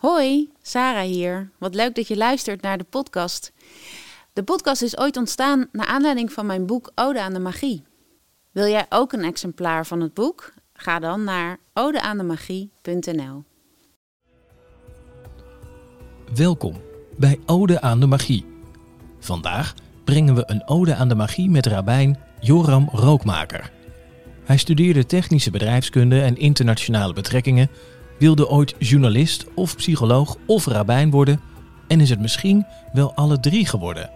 Hoi, Sarah hier. Wat leuk dat je luistert naar de podcast. De podcast is ooit ontstaan naar aanleiding van mijn boek Ode aan de Magie. Wil jij ook een exemplaar van het boek? Ga dan naar odeaandemagie.nl. Welkom bij Ode aan de Magie. Vandaag brengen we een ode aan de magie met rabbijn Joram Rookmaker. Hij studeerde technische bedrijfskunde en internationale betrekkingen, wilde ooit journalist of psycholoog of rabbijn worden en is het misschien wel alle drie geworden.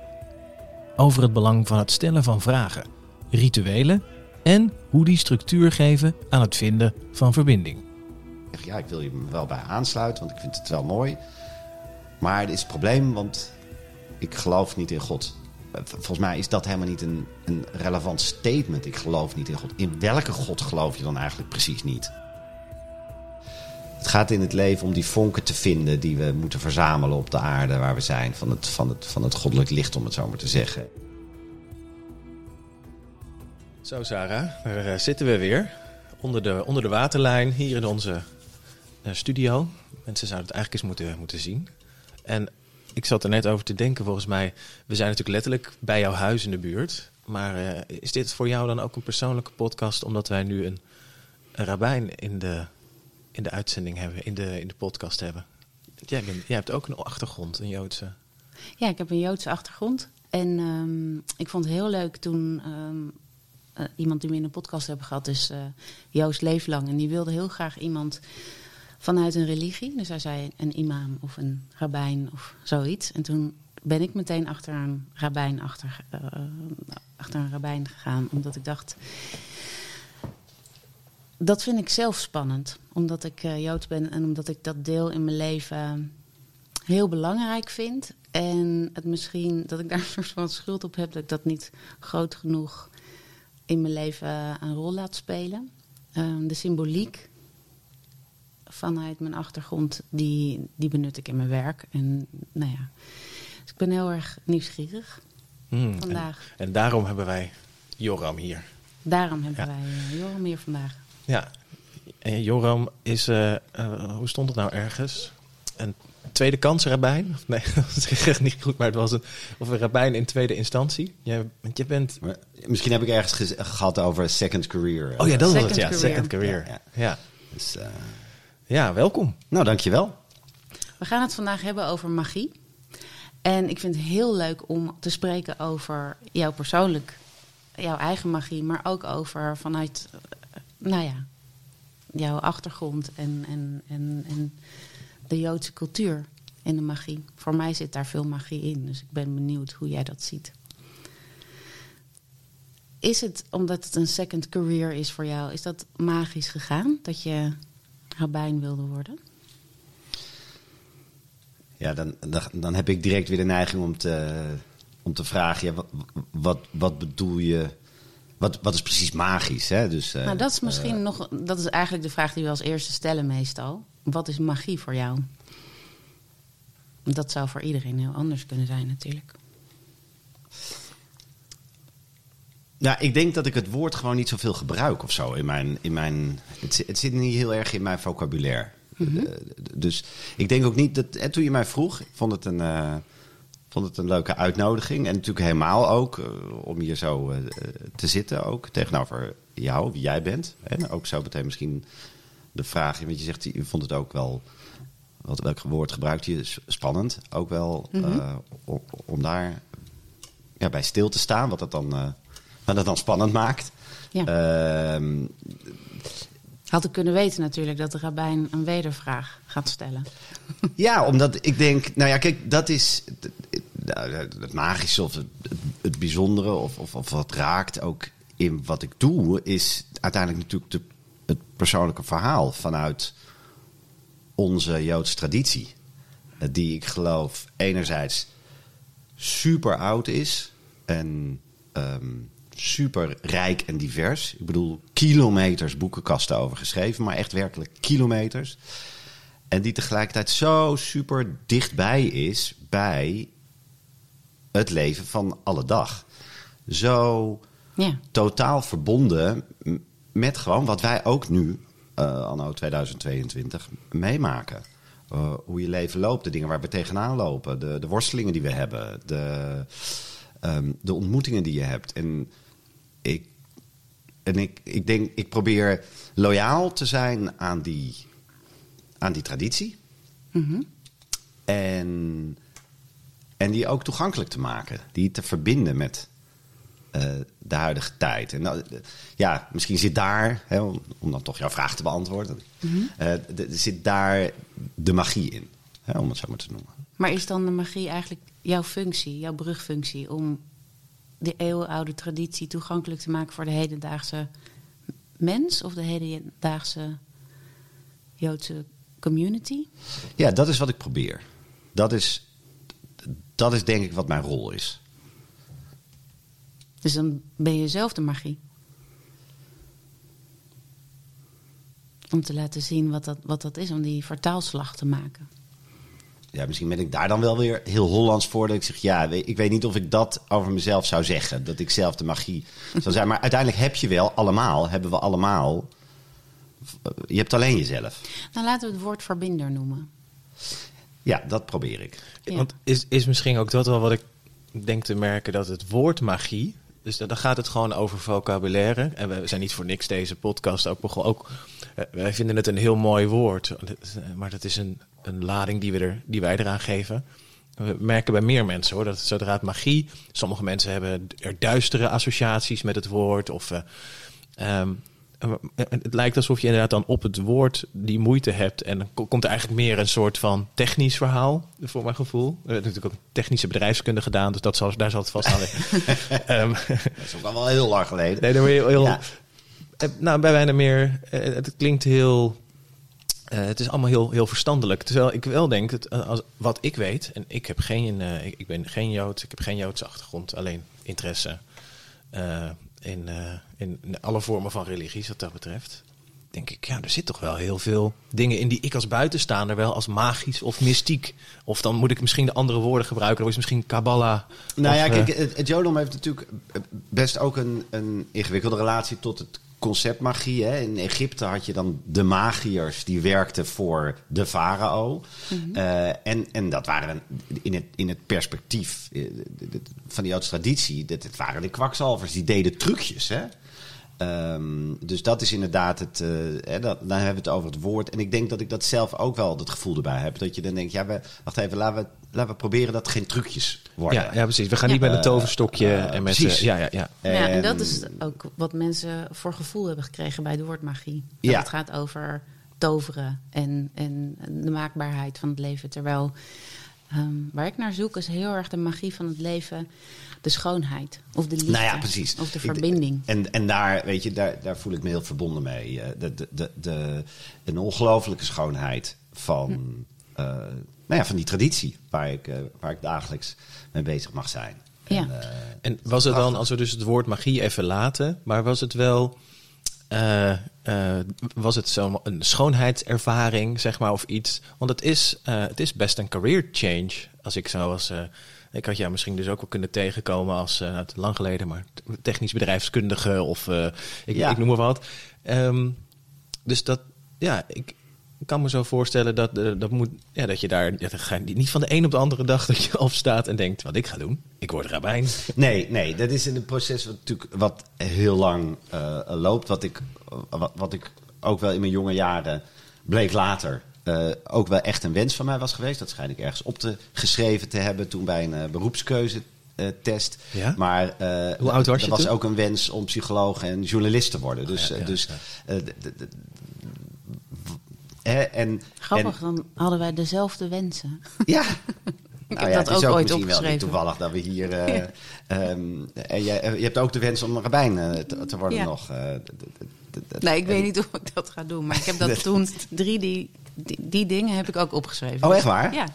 Over het belang van het stellen van vragen, rituelen en hoe die structuur geven aan het vinden van verbinding. Ja, ik wil je wel bij aansluiten, want ik vind het wel mooi. Maar er is een probleem, want ik geloof niet in God. Volgens mij is dat helemaal niet een, een relevant statement. Ik geloof niet in God. In welke God geloof je dan eigenlijk precies niet? Het gaat in het leven om die vonken te vinden die we moeten verzamelen op de aarde waar we zijn. Van het, van het, van het goddelijk licht, om het zo maar te zeggen. Zo Sarah, daar eh, zitten we weer. Onder de, onder de waterlijn, hier in onze uh, studio. Mensen zouden het eigenlijk eens moeten, moeten zien. En ik zat er net over te denken, volgens mij, we zijn natuurlijk letterlijk bij jouw huis in de buurt. Maar uh, is dit voor jou dan ook een persoonlijke podcast, omdat wij nu een, een rabbijn in de, in de uitzending hebben, in de, in de podcast hebben? Jij, bent, jij hebt ook een achtergrond, een Joodse. Ja, ik heb een Joodse achtergrond. En um, ik vond het heel leuk toen um, uh, iemand die we in de podcast hebben gehad, is uh, Joost Leeflang. En die wilde heel graag iemand vanuit een religie. Dus hij zei een imam of een rabbijn of zoiets. En toen ben ik meteen achter een rabbijn, achter, uh, achter een rabbijn gegaan. Omdat ik dacht, dat vind ik zelf spannend. Omdat ik uh, Joods ben en omdat ik dat deel in mijn leven heel belangrijk vind. En het misschien dat ik daar een soort van schuld op heb dat ik dat niet groot genoeg in mijn leven een rol laat spelen. Uh, de symboliek vanuit mijn achtergrond, die, die benut ik in mijn werk. En nou ja, dus ik ben heel erg nieuwsgierig Hmm, vandaag. En, en, daarom hebben wij Joram hier. Daarom hebben Ja. wij uh, Joram hier vandaag. Ja, en Joram is, eh, eh, hoe stond het nou ergens? Een tweede kans rabbijn? Nee, dat is echt niet goed, maar het was een, of een rabbijn in tweede instantie. Jij, want je bent... Maar misschien heb ik ergens gehad over second career. Oh ja, dat was het, Second ja. career. Second career. Ja, Ja, ja. ja. Dus, eh, welkom. nou, dankjewel. We gaan het vandaag hebben over magie. En ik vind het heel leuk om te spreken over jou persoonlijk, jouw eigen magie, maar ook over vanuit, nou ja, jouw achtergrond en, en, en, en de Joodse cultuur in de magie. Voor mij zit daar veel magie in, dus ik ben benieuwd hoe jij dat ziet. Is het, omdat het een second career is voor jou, is dat magisch gegaan dat je rabbijn wilde worden? Ja, dan, dan, dan heb ik direct weer de neiging om te, om te vragen: ja, wat, wat, wat bedoel je? Wat, wat is precies magisch? Hè? Dus, eh, Nou, dat is misschien eh, nog. Dat is eigenlijk de vraag die we als eerste stellen meestal. Wat is magie voor jou? Dat zou voor iedereen heel anders kunnen zijn, natuurlijk. Nou, ik denk dat ik het woord gewoon niet zoveel gebruik of zo. In mijn, in mijn, het, zi- het zit niet heel erg in mijn vocabulaire. Mhm. Eh, dus ik denk ook niet dat. En toen je mij vroeg, ik vond het een, vond het een leuke uitnodiging. En natuurlijk helemaal ook eh, om hier zo eh, te zitten, ook tegenover jou, wie jij bent. En ook zo meteen misschien de vraag. Want je zegt, je vond het ook wel. Wat, welk woord gebruikt je? Spannend. Ook wel eh, om, om daar ja, bij stil te staan, wat dat dan, wat dat dan spannend maakt. Ja. Ehm, Had ik kunnen weten natuurlijk dat de rabbijn een wedervraag gaat stellen. ja, omdat ik denk, nou ja, kijk, dat is nou, het magische of het, het, het bijzondere of, of, of wat raakt ook in wat ik doe, is uiteindelijk natuurlijk de, het persoonlijke verhaal vanuit onze Joodse traditie. Eh, Die ik geloof enerzijds super oud is en ehm, super rijk en divers. Ik bedoel, kilometers boekenkasten over geschreven, maar echt werkelijk kilometers. En die tegelijkertijd zo super dichtbij is bij het leven van alle dag. Zo Ja, totaal verbonden met gewoon wat wij ook nu, eh anno 2022, meemaken. eh, hoe je leven loopt, de dingen waar we tegenaan lopen, de, de worstelingen die we hebben, de, ehm, de ontmoetingen die je hebt. En ik, en ik, ik denk, ik probeer loyaal te zijn aan die, aan die traditie. Mhm. En, en die ook toegankelijk te maken. Die te verbinden met eh, de huidige tijd. En nou, eh, ja, misschien zit daar, hè, om, om dan toch jouw vraag te beantwoorden, eh, d- d- zit daar de magie in. Hè, om het zo maar te noemen. Maar is dan de magie eigenlijk jouw functie, jouw brugfunctie, om de eeuwenoude traditie toegankelijk te maken voor de hedendaagse mens of de hedendaagse Joodse community? Ja, dat is wat ik probeer. Dat is, dat is denk ik wat mijn rol is. Dus dan ben je zelf de magie. Om te laten zien wat dat, wat dat is, om die vertaalslag te maken. Ja, misschien ben ik daar dan wel weer heel Hollands voor. Dat ik zeg, ja, ik weet niet of ik dat over mezelf zou zeggen. Dat ik zelf de magie zou zijn. Maar uiteindelijk heb je wel allemaal, hebben we allemaal. Je hebt alleen jezelf. Nou, laten we het woord verbinder noemen. Ja, dat probeer ik. Ja. Want is, is misschien ook dat wel wat ik denk te merken dat het woord magie. Dus dan dan gaat het gewoon over vocabulaire. En we zijn niet voor niks deze podcast ook begonnen. Ook, eh, wij vinden het een heel mooi woord. Maar dat is een, een lading die, we er, die wij eraan geven. We merken bij meer mensen hoor, dat zodra het magie. Sommige mensen hebben er duistere associaties met het woord. Of eh, ehm, eh, het lijkt alsof je inderdaad dan op het woord die moeite hebt. En dan ko- komt er eigenlijk meer een soort van technisch verhaal, voor mijn gevoel. We hebben natuurlijk ook technische bedrijfskunde gedaan, dus dat zal, daar zal het vast aan liggen. Ehm, Dat is ook al wel heel lang geleden. nee, dan word je heel... Ja. Eh, Nou, bij weinig meer... eh, het klinkt heel... eh, het is allemaal heel, heel verstandelijk. Terwijl ik wel denk, dat, eh, als, wat ik weet... en ik, heb geen, eh, ik, ik ben geen Jood, ik heb geen Joodse achtergrond... alleen interesse eh, in, eh, in alle vormen van religies wat dat betreft... denk ik, ja, er zit toch wel heel veel dingen in... die ik als buitenstaander wel als magisch of mystiek... of dan moet ik misschien de andere woorden gebruiken... dan is misschien Kabbalah... Nou of, ja, eh, kijk, het, het Jodendom heeft natuurlijk best ook een, een ingewikkelde relatie tot het concept magie. Hè. In Egypte had je dan de magiërs die werkten voor de farao. Eh, en, en dat waren in het, in het perspectief eh, de- van die Joodse traditie, dat het waren de kwakzalvers, die deden trucjes. Hè. Ehm, dus dat is inderdaad het. eh, hè, dat, dan hebben we het over het woord. En ik denk dat ik dat zelf ook wel het gevoel erbij heb. Dat je dan denkt, ja, we, wacht even, laten we, laten we proberen dat het geen trucjes worden. Ja, ja, precies. We gaan Ja. niet met een toverstokje eh, en met... precies. eh, ja, ja, ja. ja, en dat En- is ook wat mensen voor gevoel hebben gekregen bij de woordmagie. Dat Ja. het gaat over toveren en, en de maakbaarheid van het leven. Terwijl ehm, waar ik naar zoek is heel erg de magie van het leven, de schoonheid of de liefde. Nou ja, precies. Of de Ik- verbinding. En, en daar, weet je, daar, daar voel ik me heel verbonden mee. Eh, De, de, de, de, een ongelooflijke schoonheid van, eh, nou ja, van die traditie waar ik, eh, waar ik dagelijks mee bezig mag zijn. Ja. En, eh, En was het dan, als we dus het woord magie even laten, maar was het wel, eh, eh, was het zo'n een schoonheidservaring, zeg maar, of iets? Want het is, eh, het is best een career change, als ik zo was. Ik had jou misschien dus ook wel kunnen tegenkomen als, is lang geleden, maar technisch bedrijfskundige of eh, ik, Ja. ik noem maar wat. Ehm, dus dat, ja, ik, ik kan me zo voorstellen dat, eh, dat, moet, ja, dat je daar dat ga je niet van de een op de andere dag dat je opstaat en denkt, wat ik ga doen, ik word rabbijn. Nee, nee, dat is een proces wat natuurlijk wat heel lang loopt. Wat ik, wat, wat ik ook wel in mijn jonge jaren bleek later eh, ook wel echt een wens van mij was geweest. Dat schijn ik ergens op te geschreven te hebben toen bij een eh, beroepskeuzetest. Ja? Maar eh, Hoe oud was je er was toen? ook een wens om psycholoog en journalist te worden. Dus, ja, eh, ja, dus eh, hè, en, Grappig, en- dan hadden wij dezelfde wensen. ja. Ik Nou heb ja, dat het is ook ooit misschien wel toevallig dat we hier. eh, ehm, en jij, je hebt ook de wens om rabbijn eh, te, te worden Ja. nog. eh, d- d- d- d- Nee, ik weet niet of ik dat ga doen. Maar ik heb dat Dat- toen, drie die, die, dingen heb ik ook opgeschreven. Oh, echt waar? Ja,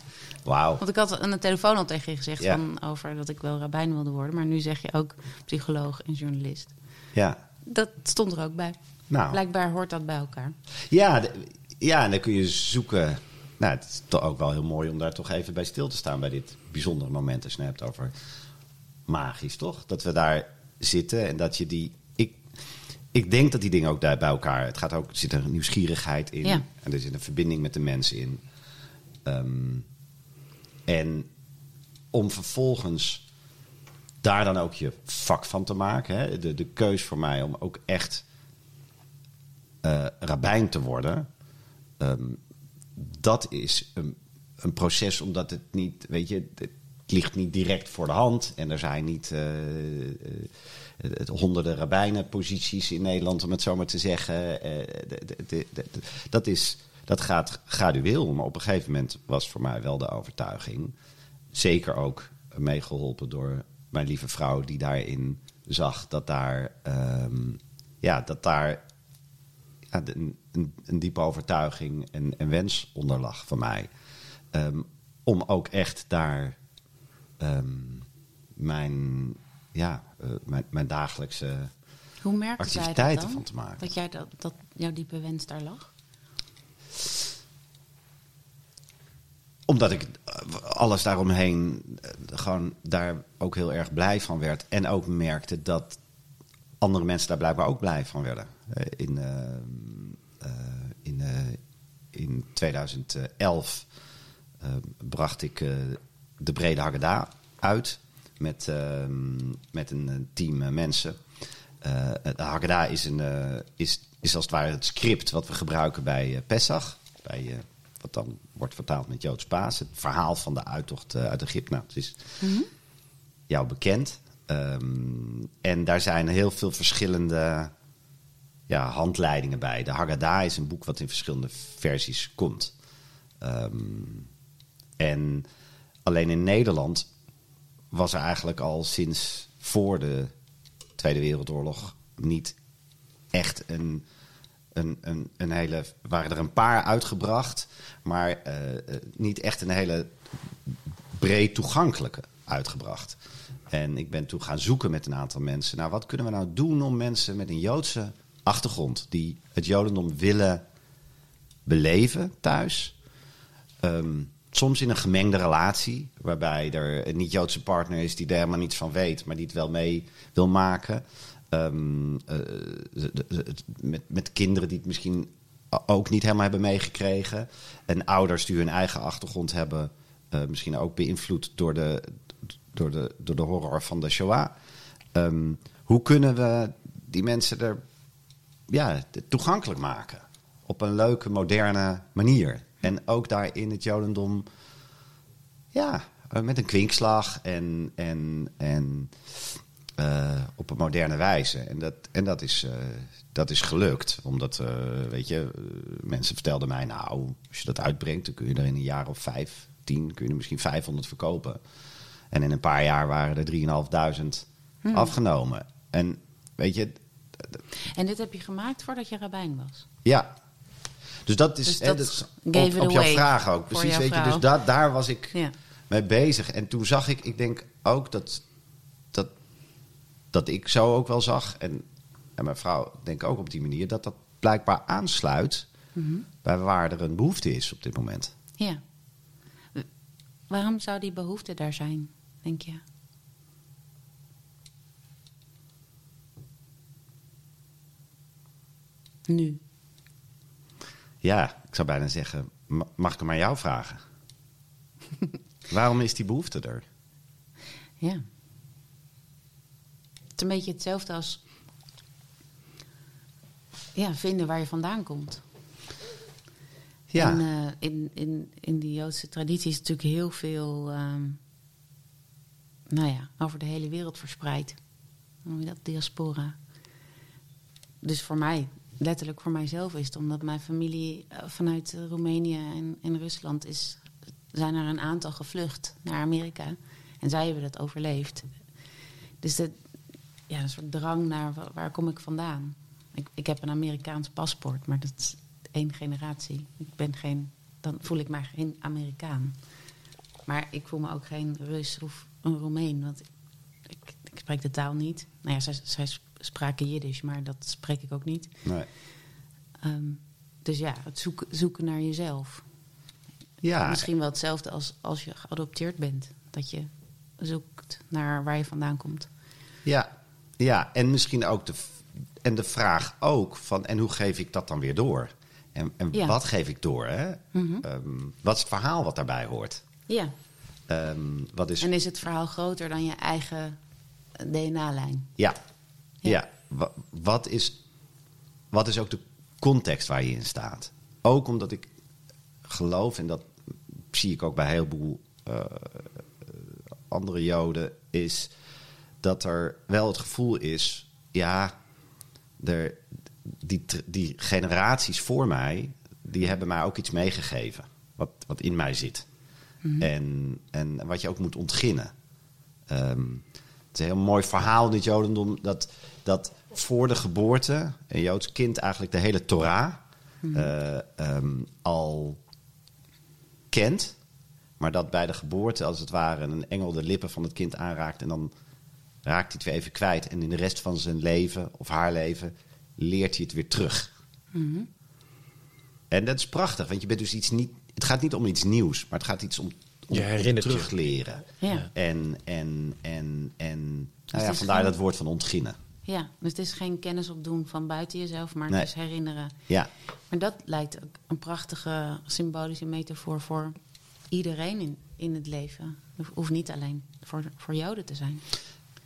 Wauw. want ik had aan de telefoon al tegen je gezegd Ja. van, over dat ik wel rabbijn wilde worden. Maar nu zeg je ook psycholoog en journalist. Ja. Dat stond er ook bij. Nou. Blijkbaar hoort dat bij elkaar. Ja, de- ja, en dan kun je zoeken. Nou, het is toch ook wel heel mooi om daar toch even bij stil te staan bij dit bijzondere moment. Als je het hebt over magisch, toch? Dat we daar zitten en dat je die. Ik, denk dat die dingen ook daar bij elkaar. Het gaat ook, er zit een nieuwsgierigheid in. Ja. En er zit een verbinding met de mensen in. Ehm, en om vervolgens daar dan ook je vak van te maken. Hè? De, de keus voor mij om ook echt uh, rabbijn te worden. Ehm, dat is een, een, proces omdat het niet, weet je, het ligt niet direct voor de hand. En er zijn niet uh, uh, honderden rabbijnenposities in Nederland, om het zo maar te zeggen. De, de, de, dat, is, dat gaat gradueel. Maar op een gegeven moment was voor mij wel de overtuiging. Zeker ook meegeholpen door mijn lieve vrouw, die daarin zag dat daar, um, ja, dat daar een, een, een, diepe overtuiging en, en wens onder lag van mij. Um, om ook echt daar um, mijn, ja, uh, mijn, mijn dagelijkse Hoe merkte activiteiten van te maken. Dat, jij dat, dat jouw diepe wens daar lag? Omdat ik alles daaromheen gewoon daar ook heel erg blij van werd. En ook merkte dat andere mensen daar blijkbaar ook blij van werden. In, uh, uh, in, uh, in 2011 bracht ik de Brede Haggadah uit met, met een team mensen. de Haggadah is, een, is, is als het ware het script wat we gebruiken bij Pesach. Bij wat dan wordt vertaald met Joods Paas. Het verhaal van de uittocht uit Egypte. Nou, het is mm -hmm. jou bekend. Um, en daar zijn heel veel verschillende ja, handleidingen bij. De Haggadah is een boek wat in verschillende versies komt. Um, en alleen in Nederland was er eigenlijk al sinds voor de Tweede Wereldoorlog niet echt een een, een, een hele. waren er een paar uitgebracht, maar uh, niet echt een hele breed toegankelijke uitgebracht. En ik ben toen gaan zoeken met een aantal mensen. Nou, wat kunnen we nou doen om mensen met een Joodse achtergrond die het Jodendom willen beleven thuis? Um, soms in een gemengde relatie, waarbij er een niet-Joodse partner is die er helemaal niets van weet, maar die het wel mee wil maken. Um, uh, met, met kinderen die het misschien ook niet helemaal hebben meegekregen. En ouders die hun eigen achtergrond hebben, uh, misschien ook beïnvloed door de, door, de, door de horror van de Shoah. Um, hoe kunnen we die mensen er ja, toegankelijk maken? Op een leuke, moderne manier. En ook daar in het Jodendom, ja, met een kwinkslag en, en, en uh, op een moderne wijze. En dat, en dat, is, uh, dat is gelukt. Omdat, uh, weet je, mensen vertelden mij... nou, als je dat uitbrengt, dan kun je er in een jaar of vijf, tien... kun je er misschien 500 verkopen. En in een paar jaar waren er 3.500 hmm. afgenomen. En weet je... En dit heb je gemaakt voordat je rabbijn was? Ja. Dus dat is, dus dat hè, dat is op, op jouw vraag ook. Precies, weet je. Dus dat, daar was ik ja. mee bezig. En toen zag ik, ik denk ook dat dat ik zo ook wel zag, en, en mijn vrouw denk ook op die manier, dat dat blijkbaar aansluit mm -hmm. bij waar er een behoefte is op dit moment. Ja. Waarom zou die behoefte daar zijn, denk je? Nu. Ja, ik zou bijna zeggen, mag ik hem aan jou vragen? Waarom is die behoefte er? Ja een beetje hetzelfde als ja, vinden waar je vandaan komt. Ja. En uh, in, in, in die Joodse traditie is natuurlijk heel veel, um, nou ja, over de hele wereld verspreid. Hoe noem je dat? Diaspora. Dus voor mij, letterlijk voor mijzelf is omdat mijn familie uh, vanuit Roemenië en, en Rusland is, zijn er een aantal gevlucht naar Amerika. En zij hebben dat overleefd. Dus dat, ja, een soort drang naar waar, kom ik vandaan. Ik, ik heb een Amerikaans paspoort, maar dat is één generatie. Ik ben geen, dan voel ik mij geen Amerikaan. Maar ik voel me ook geen Rus of een Roemeen, want ik, ik, spreek de taal niet. Nou ja, zij, zij spraken Jiddisch, maar dat spreek ik ook niet. Nee. Um, dus ja, het zoeken, zoeken naar jezelf. Ja. Misschien wel hetzelfde als als je geadopteerd bent. Dat je zoekt naar waar je vandaan komt. Ja, ja, en misschien ook de, en de vraag ook van, en hoe geef ik dat dan weer door? En, en Ja. wat geef ik door? Hè? Ehm, wat is het verhaal wat daarbij hoort? Ja. Ehm, wat is En is het verhaal groter dan je eigen DNA-lijn? Ja. Ja. ja. Wa- Wat, is, wat is ook de context waar je in staat? Ook omdat ik geloof, en dat zie ik ook bij een heleboel eh, andere Joden, is dat er wel het gevoel is, ja, er, die, die generaties voor mij, die hebben mij ook iets meegegeven, wat, wat in mij zit. en, en wat je ook moet ontginnen. Ehm, het is een heel mooi verhaal in het Jodendom dat, dat voor de geboorte een Joods kind eigenlijk de hele Torah eh, ehm, al kent. Maar dat bij de geboorte, als het ware, een engel de lippen van het kind aanraakt. En dan raakt hij het weer even kwijt. En in de rest van zijn leven of haar leven leert hij het weer terug. En dat is prachtig, want je bent dus iets niet. Het gaat niet om iets nieuws, maar het gaat iets om, om, Je herinnert terugleren. Ja. En, en, en, en nou ja, is vandaar dat woord van ontginnen. Ja, dus het is geen kennis opdoen van buiten jezelf, maar Nee. het is herinneren. Ja, Maar dat lijkt ook een prachtige symbolische metafoor voor iedereen in, in het leven. Het hoeft niet alleen voor, voor Joden te zijn.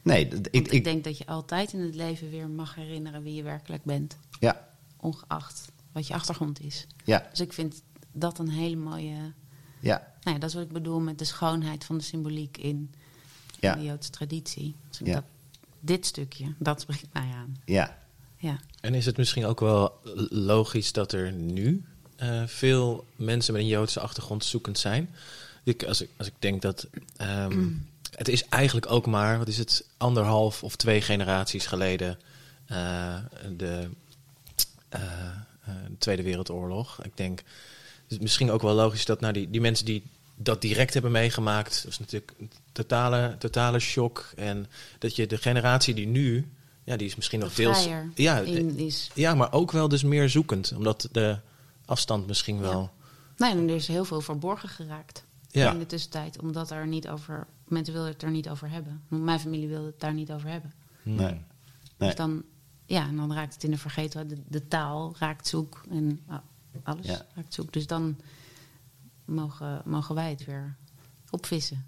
nee, ik, ik, ik, denk dat je altijd in het leven weer mag herinneren wie je werkelijk bent. ja, Ongeacht wat je achtergrond is. ja, Dus ik vind dat een hele mooie... ja, Nou ja, dat is wat ik bedoel met de schoonheid van de symboliek in, Ja. in de Joodse traditie. Dus ik Ja. dat, dit stukje, dat spreekt mij aan. ja. Ja. En is het misschien ook wel logisch dat er nu eh, veel mensen met een Joodse achtergrond zoekend zijn? Ik, als, ik, als ik denk dat. ehm, Het is eigenlijk ook maar, wat is het, anderhalf of twee generaties geleden. eh, de, eh, de Tweede Wereldoorlog. Ik denk. Het is misschien ook wel logisch dat nou, die, die mensen die dat direct hebben meegemaakt. Dat is natuurlijk een totale, totale shock. En dat je de generatie die nu. Ja, die is misschien nog veel. Ja, in is. ja, maar ook wel dus meer zoekend. Omdat de afstand misschien wel... Nee, en er is heel veel verborgen geraakt Ja. in de tussentijd. Omdat er niet over... Mensen wilden het er niet over hebben. Mijn familie wilde het daar niet over hebben. Nee. Nee. Dus dan, ja, en dan raakt het in de vergeten. De, de taal raakt zoek en ah, alles Ja. raakt zoek. Dus dan mogen, mogen wij het weer opvissen.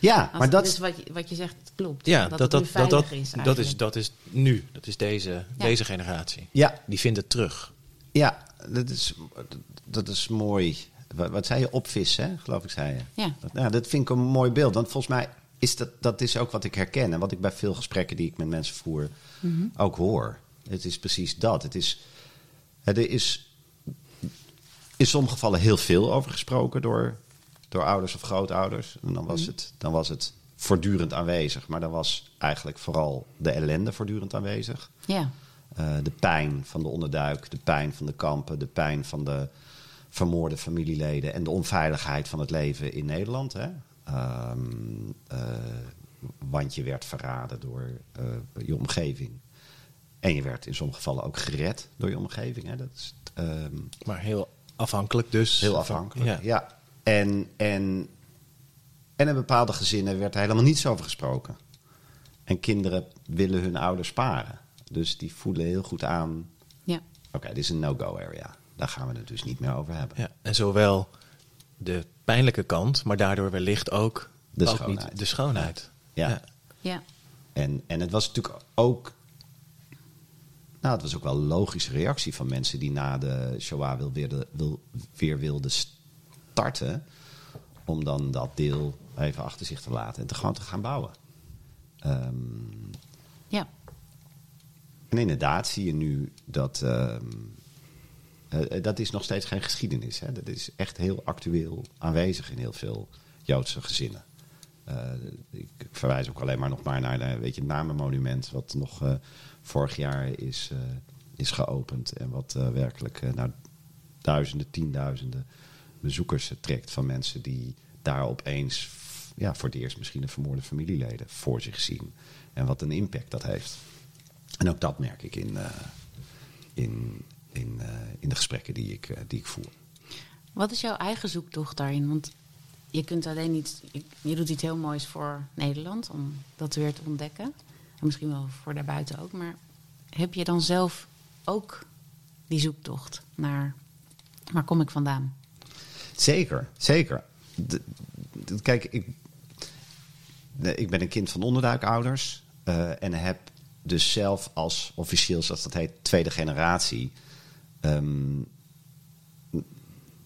Ja, Als maar dat dus is. wat je, wat je zegt klopt. Ja, dat, dat, dat, dat, is dat, is, eigenlijk. dat is nu. Dat is deze, deze generatie. Ja, Die vindt het terug. ja dat, is, dat is mooi. Wat, wat zei je? Opvissen, hè? geloof ik, zei je. Ja. Dat, nou, dat vind ik een mooi beeld. Want volgens mij is dat, dat is ook wat ik herken. En wat ik bij veel gesprekken die ik met mensen voer Mhm. ook hoor. Het is precies dat. Het is, er is in sommige gevallen heel veel over gesproken door, door ouders of grootouders. En dan was, Mhm. het, dan was het voortdurend aanwezig. Maar dan was eigenlijk vooral de ellende voortdurend aanwezig. Ja, Eh, de pijn van de onderduik, de pijn van de kampen, de pijn van de vermoorde familieleden en de onveiligheid van het leven in Nederland. Hè? Ehm, eh, want je werd verraden door eh, je omgeving. En je werd in sommige gevallen ook gered door je omgeving. Hè? Dat is ehm, Maar heel afhankelijk dus. heel afhankelijk. Ja. Ja. En, en, en in bepaalde gezinnen werd er helemaal niets over gesproken. En kinderen willen hun ouders sparen. Dus die voelen heel goed aan... ja. Oké, dit is een no-go area. Daar gaan we het dus niet meer over hebben. Ja, En zowel de pijnlijke kant, maar daardoor wellicht ook, De ook schoonheid. Niet de schoonheid. Ja. ja. En, en het was natuurlijk ook... Nou, het was ook wel een logische reactie van mensen die na de Shoah wil, weer, de- wil, weer wilden starten. Om dan dat deel even achter zich te laten en te gewoon te gaan bouwen. Ehm, ja. En inderdaad zie je nu dat. ehm, eh, dat is nog steeds geen geschiedenis. Hè? Dat is echt heel actueel aanwezig in heel veel Joodse gezinnen. Eh, ik verwijs ook alleen maar nog maar naar weet je, het namenmonument, wat nog eh, vorig jaar is, eh, is geopend. En wat eh, werkelijk eh, naar duizenden, tienduizenden bezoekers trekt van mensen die daar opeens ja, voor het eerst misschien de vermoorde familieleden voor zich zien. En wat een impact dat heeft. En ook dat merk ik in, in, in, in de gesprekken die ik, die ik voer. Wat is jouw eigen zoektocht daarin? Want je kunt alleen niet. Je doet iets heel moois voor Nederland om dat weer te ontdekken. En misschien wel voor daarbuiten ook. Maar heb je dan zelf ook die zoektocht naar Waar kom ik vandaan? Zeker, zeker. Kijk, ik, ik ben een kind van onderduikouders. eh, en heb dus zelf als officieel, zoals dat heet, tweede generatie. ehm,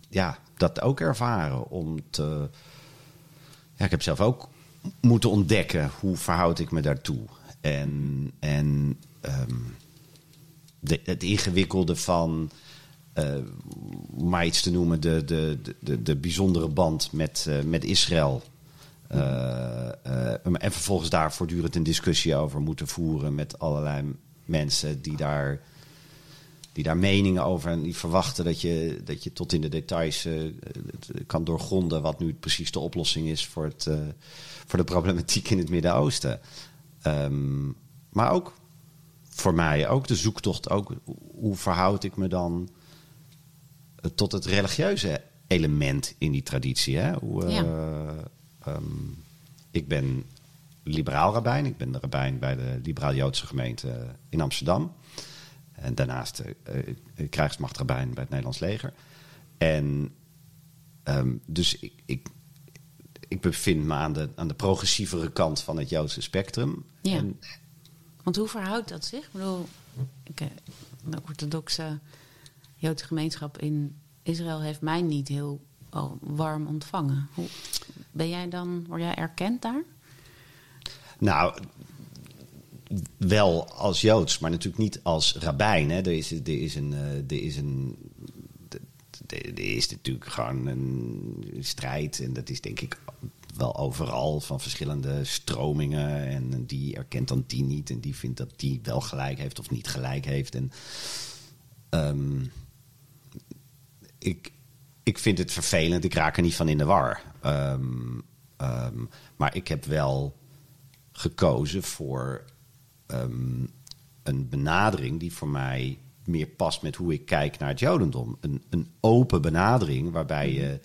ja, dat ook ervaren om te. Ja, ik heb zelf ook moeten ontdekken hoe verhoud ik me daartoe. En, en ehm, de, het ingewikkelde van, eh, om maar iets te noemen, de, de, de, de bijzondere band met, eh, met Israël. Eh, en vervolgens daar voortdurend een discussie over moeten voeren met allerlei mensen die daar, die daar meningen over en die verwachten dat je, dat je tot in de details kan doorgronden wat nu precies de oplossing is voor, het, voor de problematiek in het Midden-Oosten. Ehm, maar ook voor mij, ook de zoektocht, ook hoe verhoud ik me dan eh, tot het religieuze element in die traditie. Hè? Hoe, eh, Ja. ehm, ik ben liberaal rabbijn. Ik ben de rabbijn bij de liberaal-Joodse gemeente in Amsterdam. En daarnaast eh, eh, krijgsmachtrabbijn bij het Nederlands leger. En ehm, dus ik, ik, ik bevind me aan de, aan de progressievere kant van het Joodse spectrum. Ja. En, Want hoe verhoudt dat zich? Ik bedoel, ik, de orthodoxe Joodse gemeenschap in Israël heeft mij niet heel oh, warm ontvangen. Hoe, ben jij dan, word jij erkend daar? Nou, wel als Joods, maar natuurlijk niet als rabbijn. Hè. Er, is, er is een. eh, Er is een er is natuurlijk gewoon een strijd. En dat is denk ik wel overal van verschillende stromingen. En die erkent dan die niet. En die vindt dat die wel gelijk heeft of niet gelijk heeft. En ehm, ik, ik vind het vervelend. Ik raak er niet van in de war. Ehm, ehm, maar ik heb wel gekozen voor een benadering die voor mij meer past met hoe ik kijk naar het Jodendom. Een, een open benadering waarbij je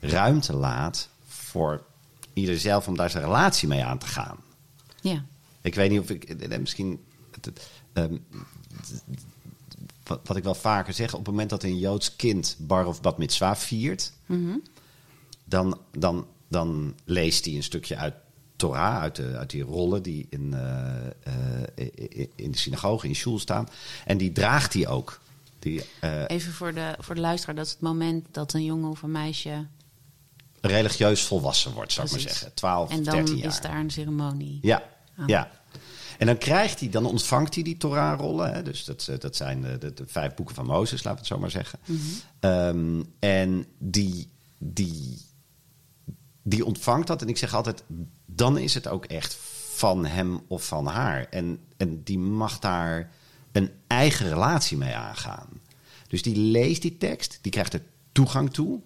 ruimte laat voor ieder zelf om daar zijn relatie mee aan te gaan. Ja. Ik weet niet of ik. eh, Misschien. het- het, ehm, wat, ik wel vaker zeg, op het moment dat een Joods kind bar of bat mitzwa viert, dan, dan, dan leest hij een stukje uit Torah, uit, de, uit die rollen die in, eh, eh, in de synagoge, in shul staan. En die draagt hij ook. Die, eh, Even voor de, voor de luisteraar, dat is het moment dat een jongen of een meisje. religieus volwassen wordt, zou ik maar zeggen. 12, en dan 13 jaar. is daar een ceremonie. Ja, Ah. ja. En dan krijgt hij, dan ontvangt hij die Torah-rollen. Dus dat, dat zijn de, de, de vijf boeken van Mozes, laten we het zo maar zeggen. Ehm, en die, die, die ontvangt dat. En ik zeg altijd, dan is het ook echt van hem of van haar. En, en die mag daar een eigen relatie mee aangaan. Dus die leest die tekst, die krijgt er toegang toe.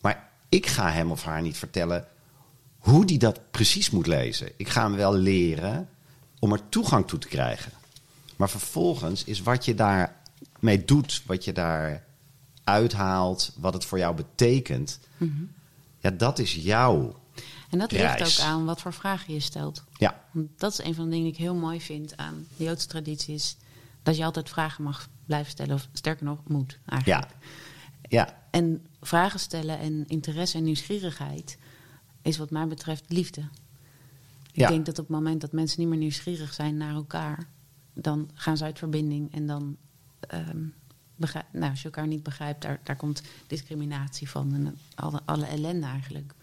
Maar ik ga hem of haar niet vertellen hoe die dat precies moet lezen. Ik ga hem wel leren om er toegang toe te krijgen. Maar vervolgens is wat je daarmee doet, wat je daar uithaalt, wat het voor jou betekent, ja, dat is jouw. En dat Reis. ligt ook aan wat voor vragen je stelt. Ja, Want dat is een van de dingen die ik heel mooi vind aan de Joodse traditie. Is dat je altijd vragen mag blijven stellen. Of sterker nog, moet eigenlijk. ja, ja, En vragen stellen en interesse en nieuwsgierigheid is wat mij betreft liefde. Ik Ja. denk dat op het moment dat mensen niet meer nieuwsgierig zijn naar elkaar, dan gaan ze uit verbinding en dan, begrijp, nou, als je elkaar niet begrijpt, daar, daar komt discriminatie van en alle, alle ellende eigenlijk.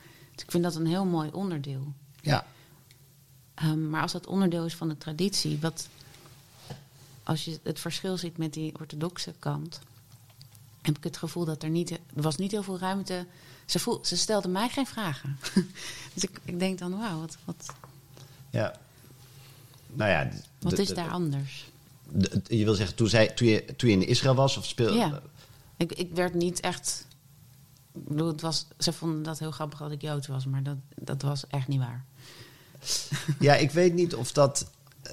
Ik vind dat een heel mooi onderdeel. ja. Ehm, maar als dat onderdeel is van de traditie, wat, als je het verschil ziet met die orthodoxe kant, heb ik het gevoel dat er niet, er was niet heel veel ruimte. Ze, voel, ze stelden mij geen vragen. dus ik, ik denk dan, wauw, wat, wat, ja. Nou ja, wat is daar anders? de- je wil zeggen, toen, zij, toen, je, toen je in Israël was of speelde. Ja. Ik, ik werd niet echt. Ik bedoel, het was, ze vonden dat heel grappig dat ik Joods was, maar dat, dat was echt niet waar. Ja, ik weet niet of dat. eh,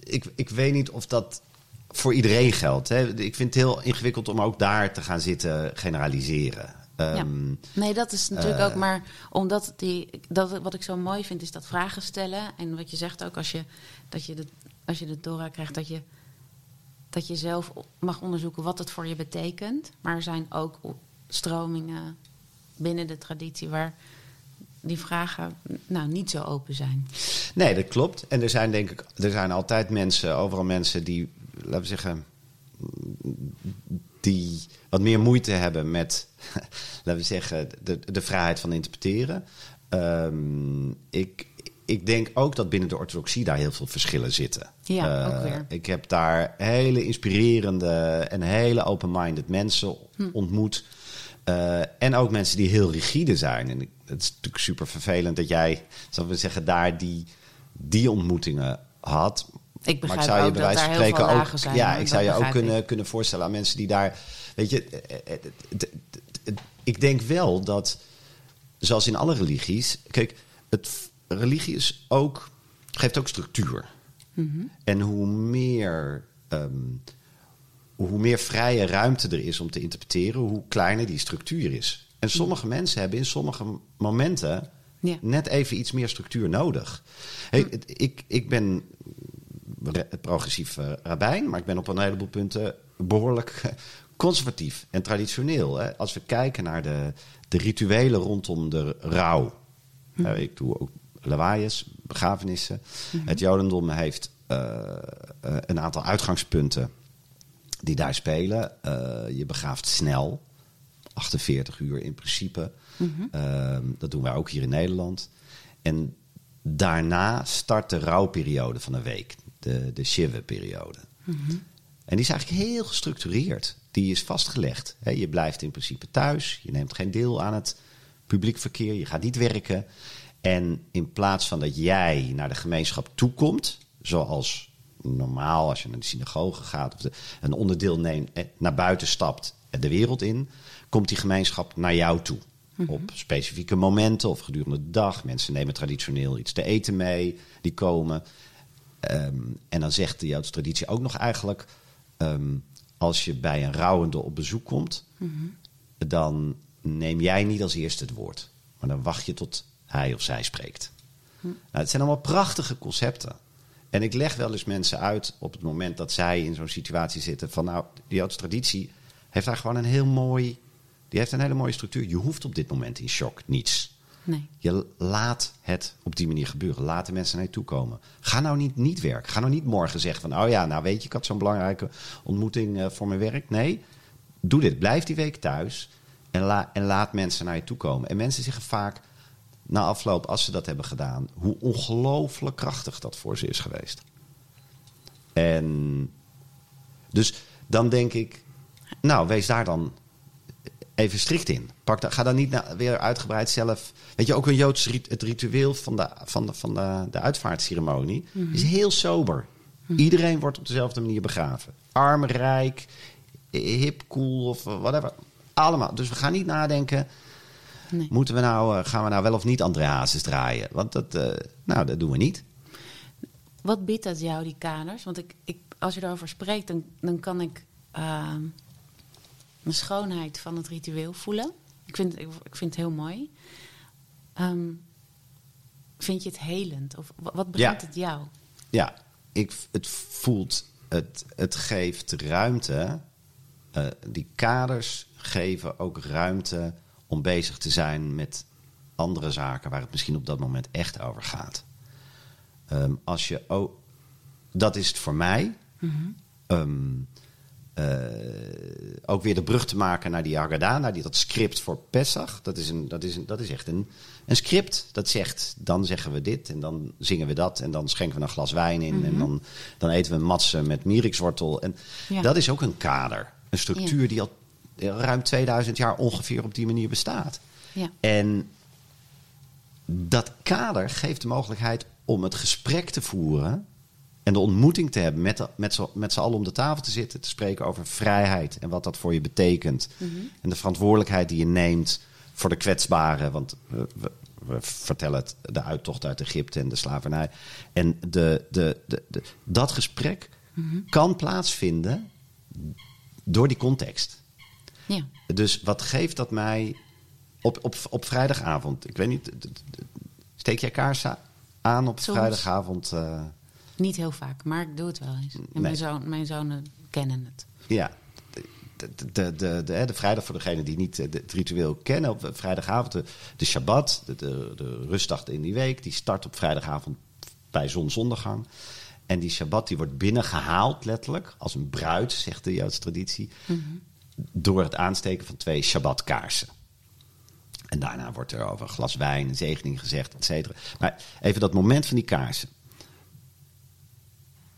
Ik, ik weet niet of dat voor iedereen geldt. Hè. Ik vind het heel ingewikkeld om ook daar te gaan zitten generaliseren. Ehm, ja. Nee, dat is natuurlijk eh, ook maar omdat die. Dat, wat ik zo mooi vind, is dat vragen stellen. En wat je zegt ook, als je, dat je, de, als je de Torah krijgt, dat je dat je zelf mag onderzoeken wat het voor je betekent. Maar er zijn ook stromingen binnen de traditie waar die vragen nou niet zo open zijn. Nee, dat klopt. En er zijn denk ik, er zijn altijd mensen, overal mensen die, laten we zeggen, die wat meer moeite hebben met, laten we zeggen, de, de vrijheid van interpreteren. Ehm, ik, ik denk ook dat binnen de orthodoxie daar heel veel verschillen zitten. Ja, ook Eh, weer. Ik heb daar hele inspirerende en hele open-minded mensen Hm. ontmoet. Eh, en ook mensen die heel rigide zijn. En het is natuurlijk super vervelend dat jij, zullen we zeggen, daar die, die ontmoetingen had. Ik begrijp maar ik zou je bij dat wijze van spreken ook. zijn. ja, ik zou je ook kunnen, ik. kunnen voorstellen aan mensen die daar. Weet je, eh, eh, ik denk wel dat, zoals in alle religies, kijk, het, religie is ook, geeft ook structuur. Mhm. En hoe meer, ehm, hoe meer vrije ruimte er is om te interpreteren, hoe kleiner die structuur is. En sommige mensen hebben in sommige momenten Ja. net even iets meer structuur nodig. Hey, het- ik, ik ben re- progressief eh, rabbijn, maar ik ben op een heleboel punten behoorlijk eh, conservatief en traditioneel. Hè. Als we kijken naar de, de rituelen rondom de rouw. Eh, ik doe ook lawaaiers, begrafenissen. Het Jodendom heeft eh, een aantal uitgangspunten die daar spelen. Eh, je begraaft snel, 48 uur in principe. Ehm, dat doen wij ook hier in Nederland. En daarna start de rouwperiode van een week, de, de Shiva-periode. En die is eigenlijk heel gestructureerd. Die is vastgelegd. Je blijft in principe thuis, je neemt geen deel aan het publiek verkeer, je gaat niet werken. En in plaats van dat jij naar de gemeenschap toekomt, zoals normaal als je naar de synagoge gaat of de, een onderdeel neemt, eh, naar buiten stapt en de wereld in, komt die gemeenschap naar jou toe. Op specifieke momenten of gedurende de dag. Mensen nemen traditioneel iets te eten mee, die komen. Ehm, en dan zegt de Joodse traditie ook nog eigenlijk: ehm, als je bij een rouwende op bezoek komt, dan neem jij niet als eerste het woord. Maar dan wacht je tot hij of zij spreekt. Nou, het zijn allemaal prachtige concepten. En ik leg wel eens mensen uit op het moment dat zij in zo'n situatie zitten: van nou, de Joodse traditie heeft daar gewoon een heel mooi. Die heeft een hele mooie structuur. Je hoeft op dit moment in shock niets. Nee. Je laat het op die manier gebeuren. Laat de mensen naar je toe komen. Ga nou niet, niet werken. Ga nou niet morgen zeggen van... oh ja, nou weet je, ik had zo'n belangrijke ontmoeting eh, voor mijn werk. Nee, doe dit. Blijf die week thuis en, la- en laat mensen naar je toe komen. En mensen zeggen vaak na afloop, als ze dat hebben gedaan... hoe ongelooflijk krachtig dat voor ze is geweest. En dus dan denk ik... nou, wees daar dan even strikt in. Pak da- ga dan niet na- weer uitgebreid zelf. Weet je, ook een Joods rit- het ritueel van de, van de, van de, de uitvaartceremonie is heel sober. Iedereen wordt op dezelfde manier begraven. Arm, rijk, hip, cool of whatever. Allemaal. Dus we gaan niet nadenken. Nee. Moeten we nou, eh, gaan we nou wel of niet André Hazes draaien? Want dat, eh, nou, dat doen we niet. Wat biedt dat jou, die kaders? Want ik, ik, als je erover spreekt, dan, dan kan ik ehm, de schoonheid van het ritueel voelen. Ik vind, ik, ik vind het heel mooi. Ehm, vind je het helend? Of wa- wat brengt Ja. het jou? Ja, ik, het voelt, het, het geeft ruimte. eh, die kaders geven ook ruimte om bezig te zijn met andere zaken waar het misschien op dat moment echt over gaat. Ehm, als je ook, dat is het voor mij. Ehm, eh, ook weer de brug te maken naar die Haggadah, naar die, dat script voor Pesach. Dat is, een, dat is, een, dat is echt een, een script dat zegt, dan zeggen we dit en dan zingen we dat en dan schenken we een glas wijn in en dan, dan eten we een matse met mierikswortel. En Ja. dat is ook een kader, een structuur die al ruim 2000 jaar ongeveer op die manier bestaat. Ja. En dat kader geeft de mogelijkheid om het gesprek te voeren en de ontmoeting te hebben met, de- met, z'n- met z'n allen om de tafel te zitten, te spreken over vrijheid en wat dat voor je betekent. En de verantwoordelijkheid die je neemt voor de kwetsbaren, want we, we, we vertellen het, de uittocht uit Egypte en de slavernij. En de, de, de, de- dat gesprek kan plaatsvinden door die context. Ja. Dus wat geeft dat mij op, op, op vrijdagavond? Ik weet niet, steek jij kaarsen aan op Soms. vrijdagavond? eh, Niet heel vaak, maar ik doe het wel eens. En Nee. mijn, zoon, mijn zonen kennen het. Ja, de, de, de, de, de vrijdag voor degenen die niet eh, het ritueel kennen. Op vrijdagavond de, de Shabbat, de, de, de rustdag in die week. Die start op vrijdagavond bij zonsondergang. En die Shabbat die wordt binnengehaald letterlijk. Als een bruid, zegt de Joodse traditie. Door het aansteken van twee Shabbatkaarsen. En daarna wordt er over een glas wijn, een zegening gezegd, et cetera. Maar even dat moment van die kaarsen.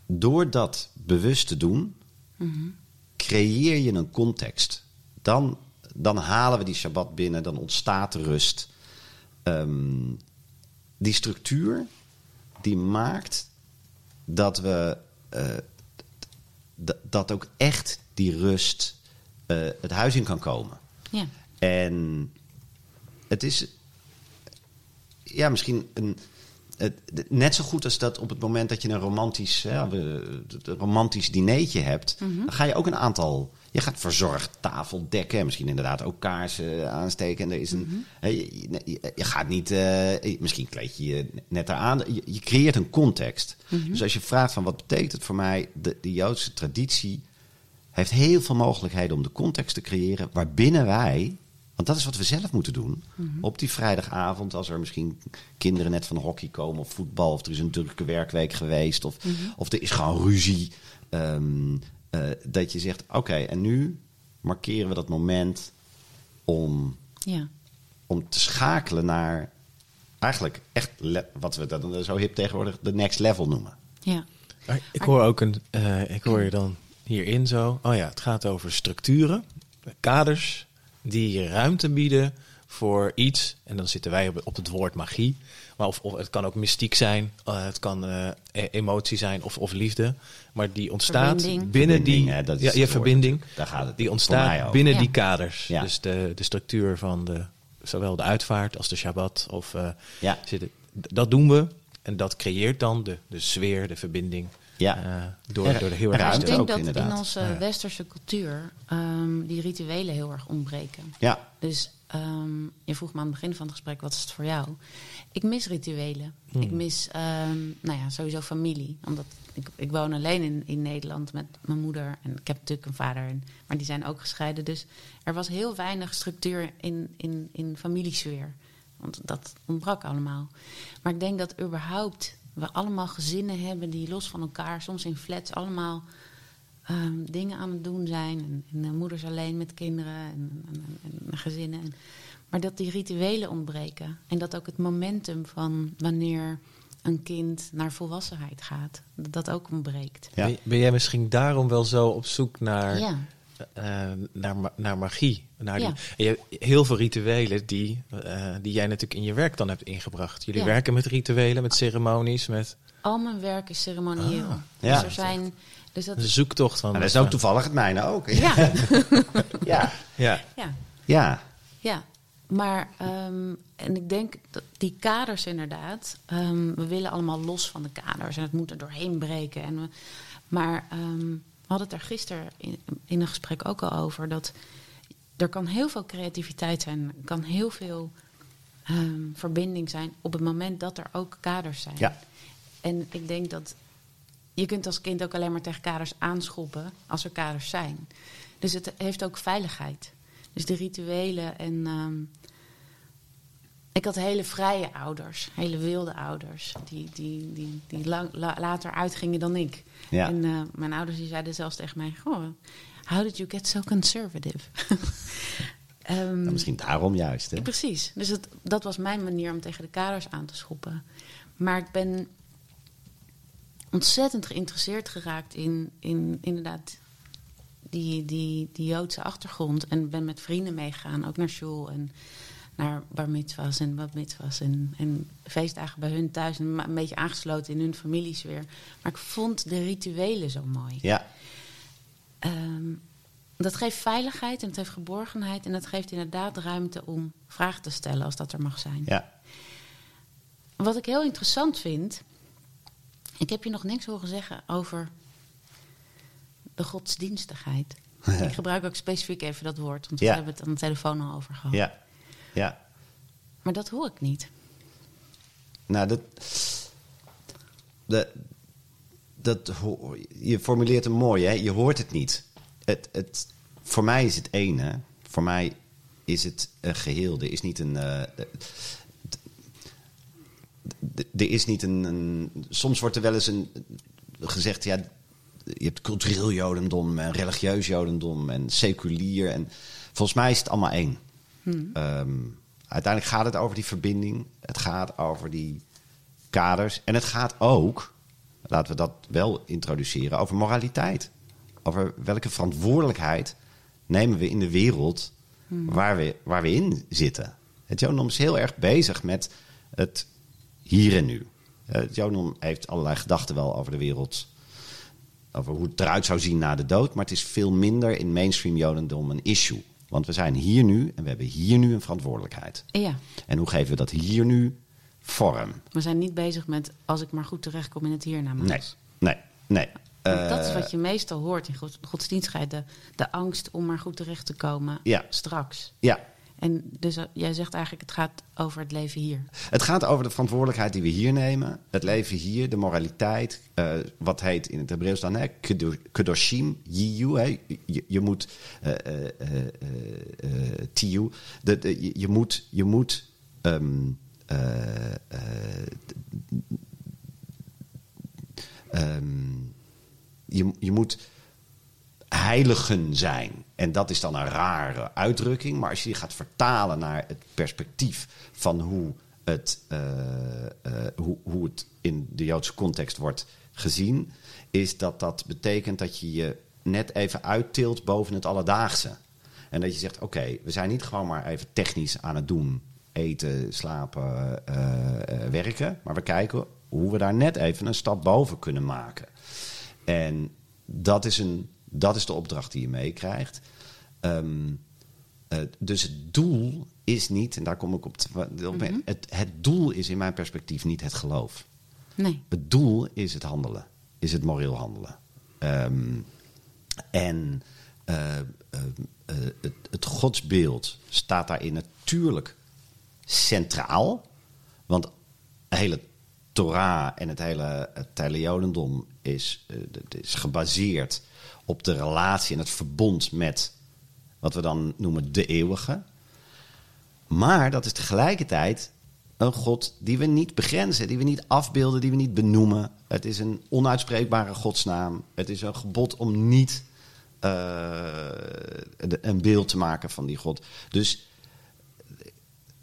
Door dat bewust te doen, creëer je een context. Dan, dan halen we die Shabbat binnen, dan ontstaat rust. Ehm, die structuur, die maakt dat we eh, dat ook echt die rust eh, het huis in kan komen. Ja. En het is ja, misschien een, het, net zo goed als dat op het moment dat je een romantisch, hè, romantisch dineetje hebt, dan ga je ook een aantal. Je gaat verzorgd tafel dekken, misschien inderdaad ook kaarsen aansteken. En er is een, hè, je, je- je gaat niet, eh, misschien kleed je je net eraan. Je, je creëert een context. Dus als je vraagt van wat betekent het voor mij, de, de Joodse traditie heeft heel veel mogelijkheden om de context te creëren waarbinnen wij, want dat is wat we zelf moeten doen, op die vrijdagavond, als er misschien kinderen net van hockey komen of voetbal, of er is een drukke werkweek geweest, of, of er is gewoon ruzie, ehm, eh, dat je zegt: oké, en nu markeren we dat moment om, Ja. om te schakelen naar eigenlijk echt wat we dan zo hip tegenwoordig de next level noemen. Ja. Ik hoor ook een, eh, ik hoor je dan hierin zo. Oh ja, het gaat over structuren, kaders die je ruimte bieden voor iets. En dan zitten wij op, op het woord magie. Maar of, of het kan ook mystiek zijn, eh, het kan eh, e- emotie zijn of, of liefde. Maar die ontstaat Verbinding. Verbinding, binnen die hè, dat is ja, je woord verbinding. Daar gaat het die voor ontstaat binnen Ja. die kaders. Ja. Dus de, de structuur van de, zowel de uitvaart als de Shabbat. Of, eh, Ja. zitten, dat doen we. En dat creëert dan de, de sfeer, de verbinding. Ja. eh, door, door de heel er erg ruimte ik denk ook, dat inderdaad. in onze Ja. westerse cultuur ehm, die rituelen heel erg ontbreken. Ja, Dus ehm, je vroeg me aan het begin van het gesprek, wat is het voor jou? Ik mis rituelen. Ik mis, ehm, nou ja, sowieso familie. Omdat ik, ik woon alleen in, in Nederland met mijn moeder. En ik heb natuurlijk een vader, en, maar die zijn ook gescheiden. Dus er was heel weinig structuur in, in, in familiesfeer. Want dat ontbrak allemaal. Maar ik denk dat überhaupt we allemaal gezinnen hebben die los van elkaar, soms in flats, allemaal ehm, dingen aan het doen zijn. En, en eh, moeders alleen met kinderen en, en, en- en gezinnen. En- maar dat die rituelen ontbreken. En dat ook het momentum van wanneer een kind naar volwassenheid gaat, dat dat ook ontbreekt. Ja. Ben, ben jij misschien daarom wel zo op zoek naar, Ja. Eh, naar, naar magie? Naar Ja. en je hebt heel veel rituelen die, eh, die jij natuurlijk in je werk dan hebt ingebracht. Jullie Ja. werken met rituelen, met ceremonies, met Al mijn werk is ceremonieel. Ah, dus ja. er zijn. Dus dat, een zoektocht van... Maar dat is ook toevallig het mijne ook. ja, Ja. Ja, ja. Ja. Ja, maar ehm, en ik denk dat die kaders inderdaad, ehm, we willen allemaal los van de kaders en het moet er doorheen breken. En we, maar ehm, hadden het er gisteren in, in een gesprek ook al over dat er kan heel veel creativiteit zijn, er kan heel veel ehm, verbinding zijn op het moment dat er ook kaders zijn. Ja. En ik denk dat je kunt als kind ook alleen maar tegen kaders aanschoppen als er kaders zijn. Dus het heeft ook veiligheid. Dus de rituelen en. ehm, ik had hele vrije ouders, hele wilde ouders, die, die, die, die lang, la- later uitgingen dan ik. Ja. En eh, mijn ouders die zeiden zelfs tegen mij: Goh, how did you get so conservative? Ehm, Nou, misschien daarom juist. Hè? Precies. Dus het, dat was mijn manier om tegen de kaders aan te schoppen. Maar ik ben ontzettend geïnteresseerd geraakt in, in inderdaad die, die, die Joodse achtergrond. En ben met vrienden meegegaan, ook naar school en naar bar mitzvahs en bat mitzvahs. En, en feestdagen bij hun thuis. En een beetje aangesloten in hun familiesfeer. Maar ik vond de rituelen zo mooi. Ja. Ehm, dat geeft veiligheid en het heeft geborgenheid. En dat geeft inderdaad ruimte om vragen te stellen als dat er mag zijn. Ja. Wat ik heel interessant vind. Ik heb je nog niks horen zeggen over de godsdienstigheid. ik gebruik ook specifiek even dat woord, want Ja. we hebben het aan de telefoon al over gehad. Ja. Ja. Maar dat hoor ik niet. Nou, dat, dat, ho- je formuleert hem mooi, hè? je hoort het niet. Het, het, voor mij is het één, hè? voor mij is het een geheel. Er is niet een. eh, er is niet een, een. Soms wordt er wel eens een, gezegd, ja, je hebt cultureel jodendom en religieus jodendom en seculier. En volgens mij is het allemaal één. Ehm, uiteindelijk gaat het over die verbinding. Het gaat over die kaders. En het gaat ook, laten we dat wel introduceren, over moraliteit. Over welke verantwoordelijkheid nemen we in de wereld waar, we, waar we in zitten. Het Jodendom is heel erg bezig met het hier en nu. Het Jodendom heeft allerlei gedachten wel over de wereld. Over hoe het eruit zou zien na de dood. Maar het is veel minder in mainstream Jodendom een issue. Want we zijn hier nu en we hebben hier nu een verantwoordelijkheid. Ja, En hoe geven we dat hier nu vorm? we zijn niet bezig met als ik maar goed terechtkom in het hiernamaals. Nee, nee, nee. Want dat is Eh, wat je meestal hoort in god- godsdienstigheid. De, de angst om maar goed terecht te komen Ja. straks. Ja, En dus eh, jij zegt eigenlijk het gaat over het leven hier. Het gaat over de verantwoordelijkheid die we hier nemen. Het leven hier, de moraliteit. eh, wat heet in het Hebreeuws dan, hè? kedo- Kedoshim, yiyu. Je, moet... eh eh de, je, je moet... Je moet ehm, je, je moet heiligen zijn. En dat is dan een rare uitdrukking. Maar als je die gaat vertalen naar het perspectief van hoe het, eh, eh, hoe, hoe het in de Joodse context wordt gezien, is dat dat betekent dat je je net even uittilt boven het alledaagse. En dat je zegt: oké, we zijn niet gewoon maar even technisch aan het doen. Eten, slapen, eh, werken. Maar we kijken hoe we daar net even een stap boven kunnen maken. En dat is, een, dat is de opdracht die je meekrijgt. Ehm, eh, dus het doel is niet, en daar kom ik op. te- op het, het doel is in mijn perspectief niet het geloof. Nee. Het doel is het handelen, is het moreel handelen. Ehm, en eh, eh, het, het godsbeeld staat daarin natuurlijk centraal. Want de hele Torah en het hele, het hele Jodendom is, is gebaseerd op de relatie en het verbond met wat we dan noemen de eeuwige. Maar dat is tegelijkertijd een God die we niet begrenzen, die we niet afbeelden, die we niet benoemen. Het is een onuitspreekbare godsnaam. Het is een gebod om niet eh, de- een beeld te maken van die God. Dus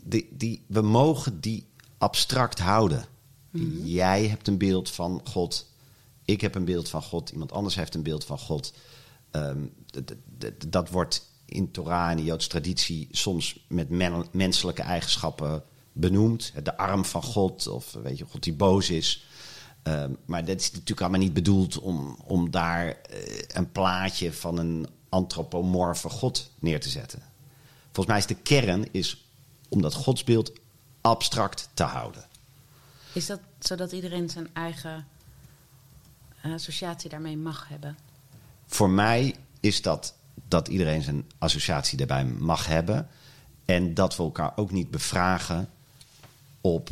die, die, we mogen die abstract houden. Jij hebt een beeld van God. Ik heb een beeld van God. Iemand anders heeft een beeld van God. Ehm, dat wordt in Torah en de Joodse traditie soms met men- menselijke eigenschappen benoemd. De arm van God, of weet je, God die boos is. Ehm, maar dat is natuurlijk allemaal niet bedoeld om, om daar eh, een plaatje van een antropomorfe God neer te zetten. Volgens mij is de kern is om dat godsbeeld abstract te houden. Is dat zodat iedereen zijn eigen eh, associatie daarmee mag hebben? Voor mij is dat dat iedereen zijn associatie daarbij mag hebben. En dat we elkaar ook niet bevragen op.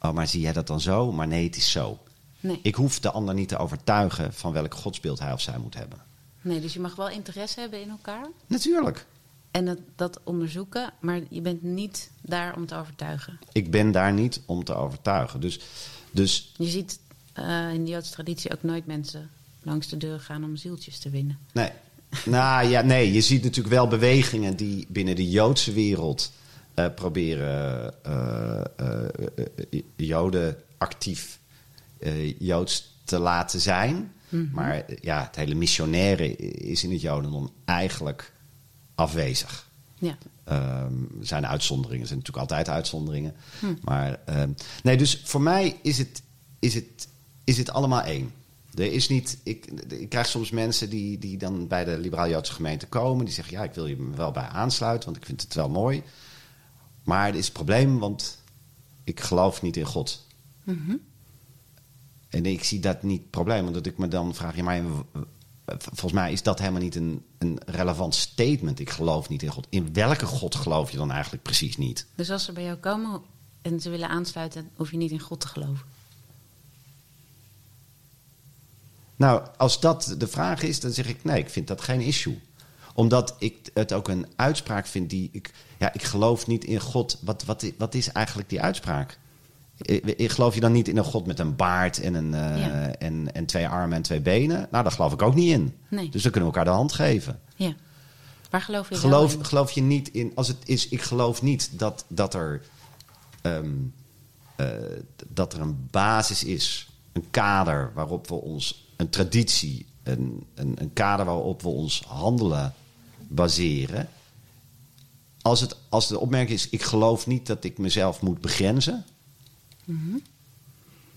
Oh, maar zie jij dat dan zo? Maar nee, het is zo. Nee. Ik hoef de ander niet te overtuigen van welk godsbeeld hij of zij moet hebben. nee, dus je mag wel interesse hebben in elkaar Natuurlijk. en dat, dat onderzoeken, maar je bent niet daar om te overtuigen. Ik ben daar niet om te overtuigen. Dus, dus Je ziet eh, in de Joodse traditie ook nooit mensen langs de deur gaan om zieltjes te winnen. Nee. Nou ja, nee, je ziet natuurlijk wel bewegingen die binnen de Joodse wereld eh, proberen eh, Joden actief Joods te laten zijn. Maar eh, ja, het hele missionaire is in het Jodendom eigenlijk afwezig. Ja. Er zijn uitzonderingen, er zijn natuurlijk altijd uitzonderingen. Maar ehm, nee, dus voor mij is het, is het, is het allemaal één. Er is niet, ik, ik krijg soms mensen die, die dan bij de liberaal-Joodse gemeente komen. Die zeggen, ja, ik wil je me wel bij aansluiten, want ik vind het wel mooi. Maar er is een probleem, want ik geloof niet in God. En ik zie dat niet het probleem, omdat ik me dan vraag, ja, maar volgens mij is dat helemaal niet een, een relevant statement. Ik geloof niet in God. In welke God geloof je dan eigenlijk precies niet? Dus als ze bij jou komen en ze willen aansluiten, hoef je niet in God te geloven. Nou, als dat de vraag is, dan zeg ik nee, ik vind dat geen issue. Omdat ik het ook een uitspraak vind die ik. Ja, ik geloof niet in God. Wat, wat, wat is eigenlijk die uitspraak? Ik, ik geloof je dan niet in een God met een baard en, een, eh, Ja. en, en twee armen en twee benen? Nou, daar geloof ik ook niet in. Nee. Dus dan kunnen we elkaar de hand geven. Ja. Waar geloof je Geloof, in? geloof je niet in, als het is, ik geloof niet dat, dat, er, ehm, eh, dat er een basis is, een kader waarop we ons, een traditie, een, een, een kader waarop we ons handelen baseren. Als, het, als de opmerking is, ik geloof niet dat ik mezelf moet begrenzen,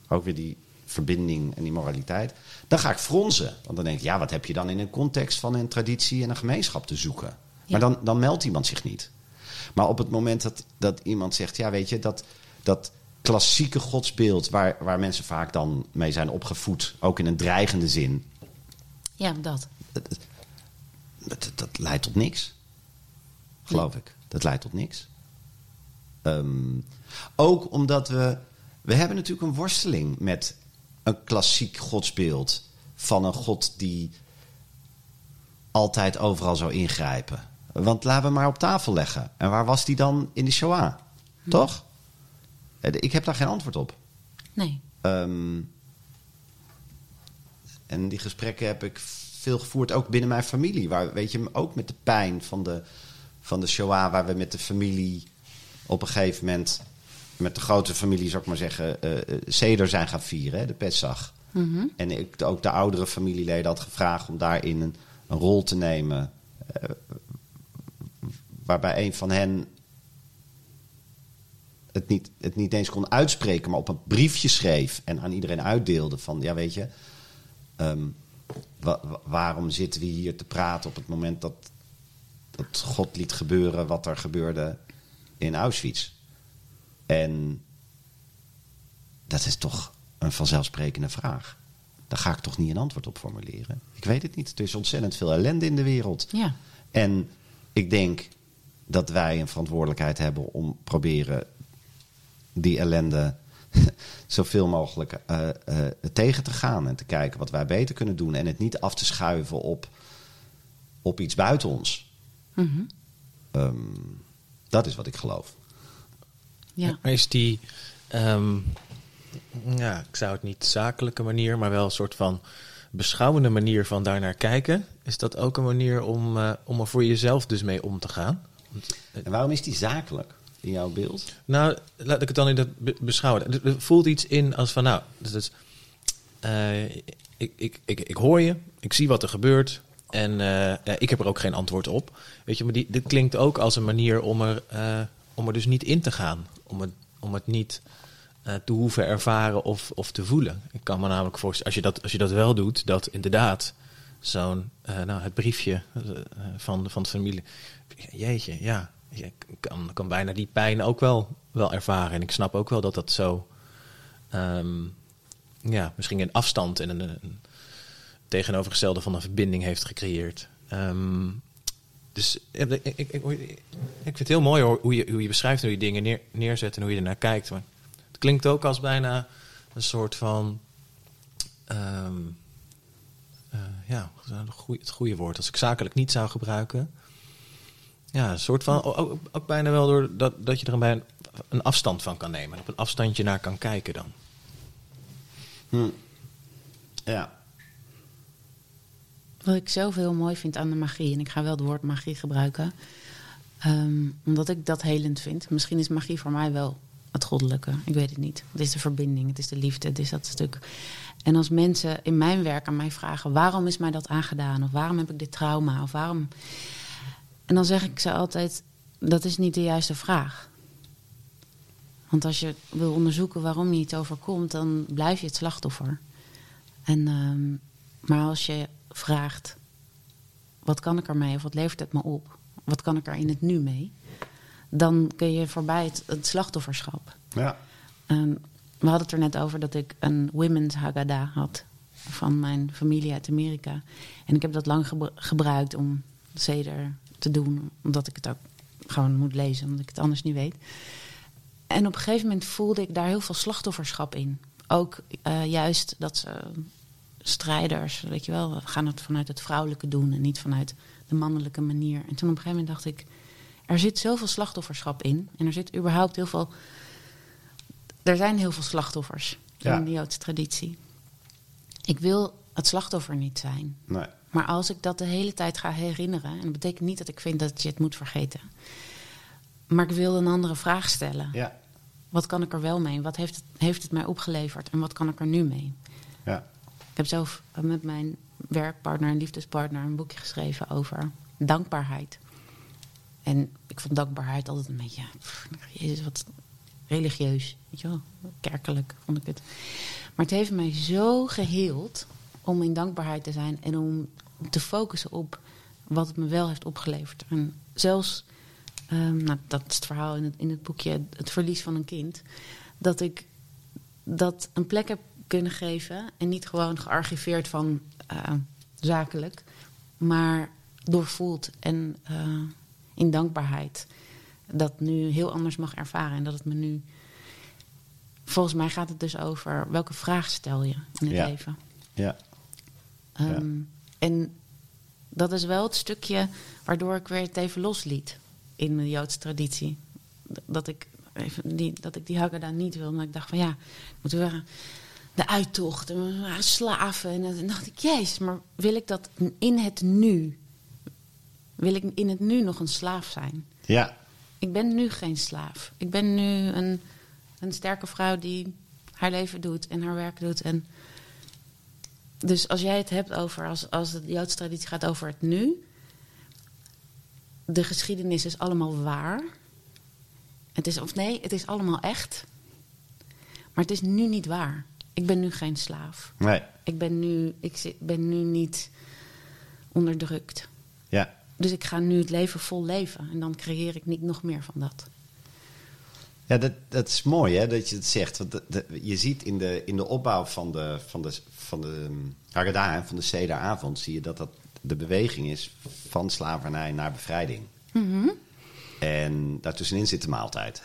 ook weer die verbinding en die moraliteit, dan ga ik fronsen. Want dan denk ik, ja, wat heb je dan in een context van een traditie en een gemeenschap te zoeken? Maar dan, dan meldt iemand zich niet. Maar op het moment dat, dat iemand zegt, ja, weet je, dat, dat klassieke godsbeeld waar, waar mensen vaak dan mee zijn opgevoed, ook in een dreigende zin, Ja, dat. dat, dat, dat leidt tot niks. Geloof ik. Dat leidt tot niks. Ehm, ook omdat we. We hebben natuurlijk een worsteling met een klassiek godsbeeld. Van een god die altijd overal zou ingrijpen. Want laten we maar op tafel leggen. En waar was die dan in de Shoah? Toch? Eh, Ik heb daar geen antwoord op. Nee. Ehm, en die gesprekken heb ik veel gevoerd, ook binnen mijn familie. Waar, weet je, ook met de pijn van de, van de Shoah, waar we met de familie op een gegeven moment, met de grote familie, zou ik maar zeggen, eh eh, Seder zijn gaan vieren, hè, de Pesach. En ik, ook de oudere familieleden had gevraagd om daarin een, een rol te nemen. eh, waarbij een van hen het niet, het niet eens kon uitspreken, maar op een briefje schreef en aan iedereen uitdeelde van, ja weet je, ehm, wa- wa- waarom zitten we hier te praten op het moment dat, dat God liet gebeuren wat er gebeurde in Auschwitz? En dat is toch een vanzelfsprekende vraag. Daar ga ik toch niet een antwoord op formuleren. Ik weet het niet. Er is ontzettend veel ellende in de wereld. Ja. En ik denk dat wij een verantwoordelijkheid hebben om proberen die ellende zoveel mogelijk eh, eh, tegen te gaan. En te kijken wat wij beter kunnen doen. En het niet af te schuiven op, op iets buiten ons. Mhm. Ehm, dat is wat ik geloof. Ja. Maar is die, ehm, ja, ik zou het niet zakelijke manier, maar wel een soort van beschouwende manier van daarnaar kijken. Is dat ook een manier om, eh, om er voor jezelf dus mee om te gaan? Want, En waarom is die zakelijk in jouw beeld? nou, laat ik het dan in dat be- beschouwen. Er- voelt iets in als van, nou, dus het, eh, ik, ik, ik, ik hoor je, ik zie wat er gebeurt en eh, ik heb er ook geen antwoord op. Weet je, maar die, dit klinkt ook als een manier om er, eh, om er dus niet in te gaan. Om het, om het niet te hoeven ervaren of, of te voelen. Ik kan me namelijk voorstellen, als je dat, als je dat wel doet, dat inderdaad zo'n, nou, het briefje van, van de familie. Jeetje, ja, je kan, bijna die pijn ook wel, wel ervaren. En ik snap ook wel dat dat zo, ehm, ja, misschien een afstand en een, tegenovergestelde van een verbinding heeft gecreëerd. Ehm, dus ik, ik, ik, ik, ik vind het heel mooi hoe, je, hoe je beschrijft hoe je dingen neer, neerzet en hoe je ernaar kijkt. Maar het klinkt ook als bijna een soort van. ehm, eh, ja, het goede woord. Als ik zakelijk niet zou gebruiken. Ja, een soort van. Ook, bijna wel door dat, dat je er een, een, afstand van kan nemen. En op een afstandje naar kan kijken dan. Hm. Ja. Wat ik zelf heel mooi vind aan de magie, en ik ga wel het woord magie gebruiken, ehm, omdat ik dat helend vind. Misschien is magie voor mij wel het goddelijke, ik weet het niet. Het is de verbinding, het is de liefde, het is dat stuk. En als mensen in mijn werk aan mij vragen: waarom is mij dat aangedaan? Of waarom heb ik dit trauma? Of waarom. En dan zeg ik ze altijd: dat is niet de juiste vraag. Want als je wil onderzoeken waarom je iets overkomt, dan blijf je het slachtoffer. En, ehm, maar als je vraagt, wat kan ik ermee of wat levert het me op? Wat kan ik er in het nu mee? Dan kun je voorbij het, het slachtofferschap. Ja. We hadden het er net over dat ik een Women's Haggadah had van mijn familie uit Amerika. En ik heb dat lang gebru- gebruikt om zeder te doen, omdat ik het ook gewoon moet lezen, omdat ik het anders niet weet. En op een gegeven moment voelde ik daar heel veel slachtofferschap in. Ook eh, juist dat ze strijders, weet je wel, we gaan het vanuit het vrouwelijke doen en niet vanuit de mannelijke manier. En toen op een gegeven moment dacht ik, er zit zoveel slachtofferschap in en er zit überhaupt heel veel, er zijn heel veel slachtoffers Ja. in de Joodse traditie. Ik wil het slachtoffer niet zijn. Nee. Maar als ik dat de hele tijd ga herinneren, en dat betekent niet dat ik vind dat je het moet vergeten. Maar ik wil een andere vraag stellen. Ja. Wat kan ik er wel mee? Wat heeft het, heeft het mij opgeleverd? En wat kan ik er nu mee? Ja. Ik heb zelf met mijn werkpartner en liefdespartner een boekje geschreven over dankbaarheid. En ik vond dankbaarheid altijd een beetje, pff, jezus, wat religieus, weet je wel, kerkelijk vond ik het. Maar het heeft mij zo geheeld om in dankbaarheid te zijn en om te focussen op wat het me wel heeft opgeleverd. En zelfs, ehm, nou, dat is het verhaal in het, in het boekje, het verlies van een kind, dat ik dat een plek heb kunnen geven en niet gewoon gearchiveerd van eh, zakelijk, maar doorvoeld en eh, in dankbaarheid dat nu heel anders mag ervaren en dat het me nu. Volgens mij gaat het dus over welke vraag stel je in het Ja. leven. Ja. Ehm, En dat is wel het stukje waardoor ik weer het even losliet in de Joodse traditie. Dat ik, even die, dat ik die Haggadah niet wil. Maar ik dacht van ja, moeten we de uittocht en we waren slaven. En dan dacht ik, jezus, maar wil ik dat in het nu? Wil ik in het nu nog een slaaf zijn? Ja. Ik ben nu geen slaaf. Ik ben nu een, een sterke vrouw die haar leven doet en haar werk doet. En dus als jij het hebt over, als, als de Joodse traditie gaat over het nu, de geschiedenis is allemaal waar. Het is, of nee, het is allemaal echt. Maar het is nu niet waar. Ik ben nu geen slaaf. Nee. Ik ben nu, ik ben nu niet onderdrukt. Ja. Dus ik ga nu het leven vol leven. En dan creëer ik niet nog meer van dat. Ja, dat, dat is mooi hè, dat je het zegt. Want de- de- je ziet in de, in de opbouw van de, van de, van de um, Haggadah, van de Sederavond, zie je dat dat de beweging is van slavernij naar bevrijding. En daartussenin zit de maaltijd.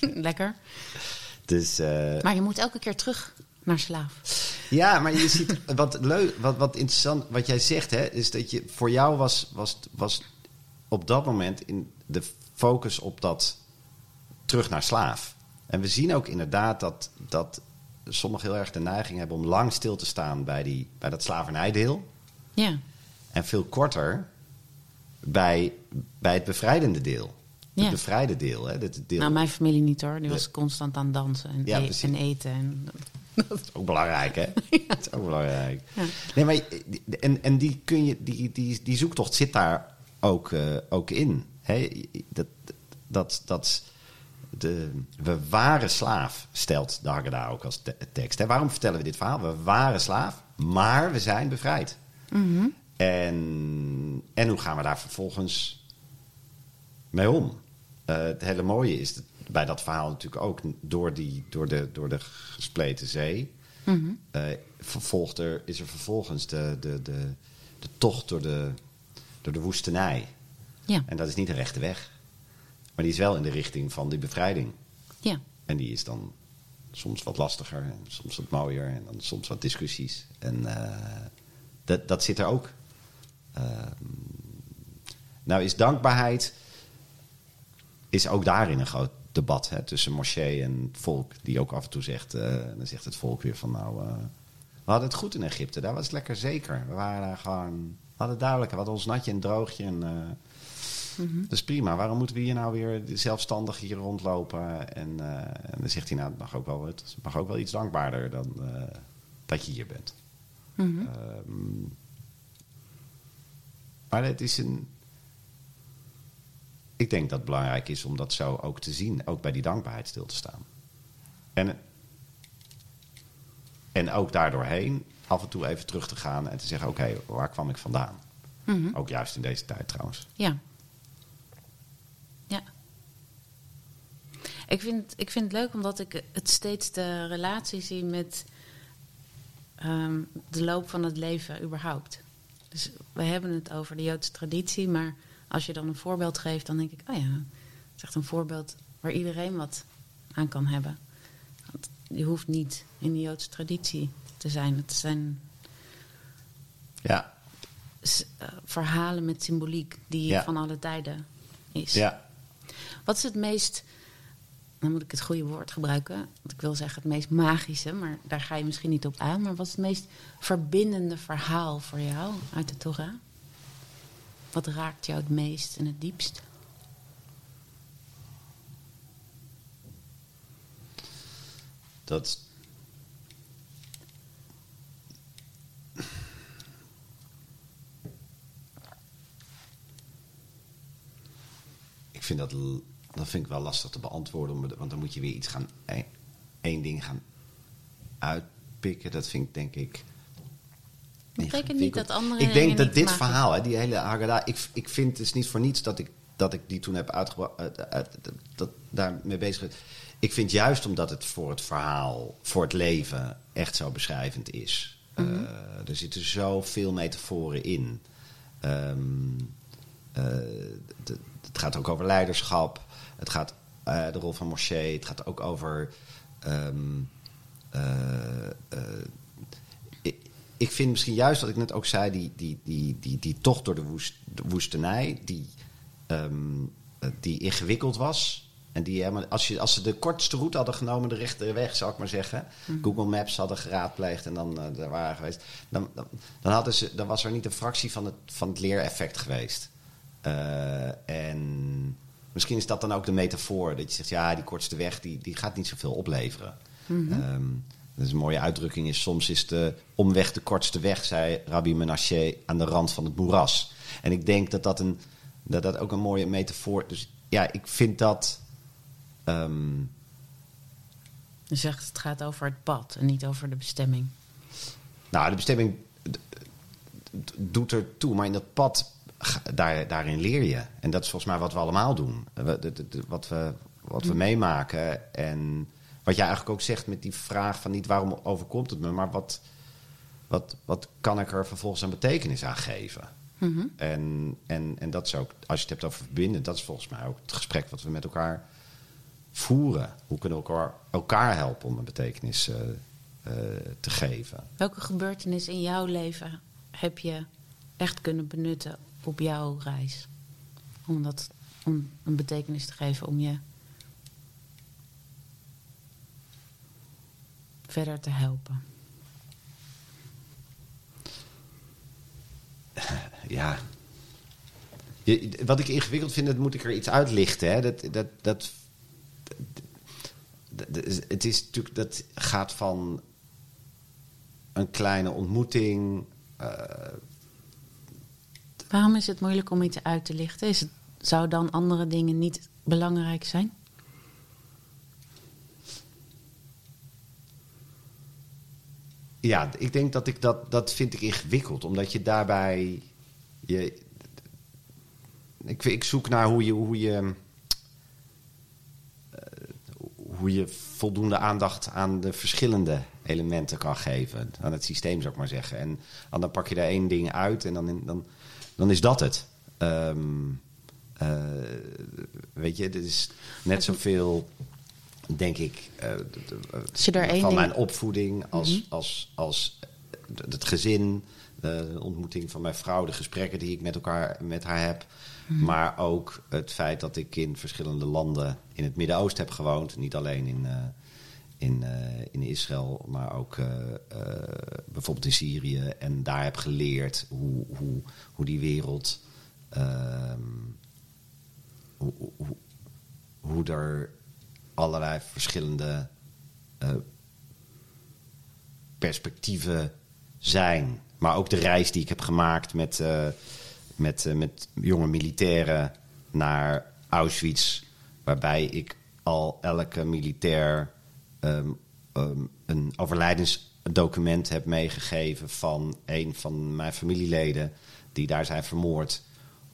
Lekker. dus eh, Maar je moet elke keer terug naar slaaf. ja, maar je ziet wat leuk, wat, wat interessant, wat jij zegt, hè, is dat je voor jou was, was, was op dat moment in de focus op dat terug naar slaaf. En we zien ook inderdaad dat, dat sommigen heel erg de neiging hebben om lang stil te staan bij, die, bij dat slavernijdeel. Ja. En veel korter bij, bij het bevrijdende deel. Het Ja. bevrijde deel. Hè, deel Nou, mijn familie niet hoor. Die was constant aan dansen en, Ja, e- en eten. En... Dat is ook belangrijk, hè? Dat is ook belangrijk. Ja. Nee, maar die- en, en die, kun je, die, die, die zoektocht zit daar ook, eh, ook in. Hè? Dat, dat, dat de, we waren slaaf, stelt de Haggadah ook als te- tekst. Hè? Waarom vertellen we dit verhaal? We waren slaaf, maar we zijn bevrijd. En, en hoe gaan we daar vervolgens mee om? Eh, het hele mooie is dat bij dat verhaal natuurlijk ook door, die, door, de, door de gespleten zee. eh, vervolgt er, is er vervolgens de, de, de, de tocht door de, door de woestenij. Ja. En dat is niet een rechte weg. Maar die is wel in de richting van die bevrijding. ja. En die is dan soms wat lastiger en soms wat mooier en dan soms wat discussies. En eh, dat, dat zit er ook. Ehm, nou is dankbaarheid is ook daarin een groot debat hè, tussen Moshe en het volk. Die ook af en toe zegt, eh, dan zegt het volk weer van nou, eh, we hadden het goed in Egypte. Daar was het lekker zeker. We waren daar gewoon, we hadden het duidelijk. We hadden ons natje en droogje en... eh, dat is prima. Waarom moeten we hier nou weer zelfstandig hier rondlopen? En, eh, en dan zegt hij, nou, het mag ook wel, het mag ook wel iets dankbaarder dan eh, dat je hier bent. Mhm. Ehm, maar het is een. Ik denk dat het belangrijk is om dat zo ook te zien, ook bij die dankbaarheid stil te staan. En, en ook daardoorheen af en toe even terug te gaan en te zeggen: oké, waar kwam ik vandaan? Mhm. Ook juist in deze tijd trouwens. Ja. Ik vind, ik vind het leuk omdat ik het steeds de relatie zie met ehm, de loop van het leven überhaupt. Dus we hebben het over de Joodse traditie, maar als je dan een voorbeeld geeft, dan denk ik, oh ja, het is echt een voorbeeld waar iedereen wat aan kan hebben. Want je hoeft niet in de Joodse traditie te zijn. Het zijn Ja, eh, verhalen met symboliek die Ja. van alle tijden is. ja. Wat is het meest, dan moet ik het goede woord gebruiken, want ik wil zeggen het meest magische, maar daar ga je misschien niet op aan. Maar wat is het meest verbindende verhaal voor jou uit de Torah? Wat raakt jou het meest en het diepst? Dat. Ik vind dat, dat vind ik wel lastig te beantwoorden, want dan moet je weer iets gaan, één- één ding gaan uitpikken. Dat vind ik denk ik. betekent niet dat andere Ik denk dat dit verhaal, hè, die hele Haggadah, ik, ik vind het is niet voor niets dat ik, dat ik die toen heb uitgebracht, uit- uit- dat, dat daarmee bezig ben. Ik vind juist omdat het voor het verhaal, voor het leven, echt zo beschrijvend is. Mhm. Eh, er zitten zoveel metaforen in. Ehm, eh, het gaat ook over leiderschap. Het gaat uh, de rol van Moshe. Het gaat ook over. ehm, uh, uh, ik, ik, vind misschien juist wat ik net ook zei, die, die, die, die, die tocht door de, woest, de woestenij, die, um, die ingewikkeld was. En die, als, je, als ze de kortste route hadden genomen, de rechte weg, zou ik maar zeggen. Mm-hmm. Google Maps hadden geraadpleegd en dan daar waren geweest. Dan, dan, dan, hadden ze, dan was er niet een fractie van het, van het leereffect geweest. Uh, en misschien is dat dan ook de metafoor. Dat je zegt, ja, die kortste weg die, die gaat niet zoveel opleveren. Um, dat is een mooie uitdrukking. Is, soms is de omweg de kortste weg, zei Rabbi Menashe, aan de rand van het moeras. En ik denk dat dat, een, dat, dat ook een mooie metafoor... Dus ja, ik vind dat... Um, je zegt het gaat over het pad en niet over de bestemming. Nou, de bestemming doet er toe, maar in dat pad, daar, daarin leer je. En dat is volgens mij wat we allemaal doen. Wat we, wat we meemaken. En wat jij eigenlijk ook zegt met die vraag van niet waarom overkomt het me, maar wat, wat, wat kan ik er vervolgens een betekenis aan geven? Mm-hmm. En, en, en dat is ook, als je het hebt over verbinden, dat is volgens mij ook het gesprek wat we met elkaar voeren. Hoe kunnen we elkaar, elkaar helpen om een betekenis uh, uh, te geven? Welke gebeurtenis in jouw leven heb je echt kunnen benutten op jouw reis? Om, dat, om een betekenis te geven, om je verder te helpen? Ja. Wat ik ingewikkeld vind, dat moet ik er iets uitlichten. Hè. Dat, dat, dat, het is natuurlijk, dat gaat van een kleine ontmoeting. Uh, Waarom is het moeilijk om iets uit te lichten? Is het, zou dan andere dingen niet belangrijk zijn? Ja, ik denk dat ik dat, dat vind ik ingewikkeld. Omdat je daarbij. Je, ik, ik zoek naar hoe je. Hoe je uh, hoe je voldoende aandacht aan de verschillende elementen kan geven. Aan het systeem, zou ik maar zeggen. En, en dan pak je daar één ding uit en dan, dan, dan is dat het. Um, uh, weet je, het is net zoveel, denk ik, uh, van mijn opvoeding als, mm-hmm. als, als het gezin, de ontmoeting van mijn vrouw, de gesprekken die ik met elkaar met haar heb. Mm-hmm. Maar ook het feit dat ik in verschillende landen in het Midden-Oosten heb gewoond. Niet alleen in, in, uh, in Israël, maar ook uh, bijvoorbeeld in Syrië. En daar heb geleerd hoe, hoe, hoe die wereld. Ehm, hoe, hoe, hoe er allerlei verschillende perspectieven zijn. Maar ook de reis die ik heb gemaakt met met, met jonge militairen naar Auschwitz. Waarbij ik al elke militair um, um, een overlijdensdocument heb meegegeven van een van mijn familieleden die daar zijn vermoord.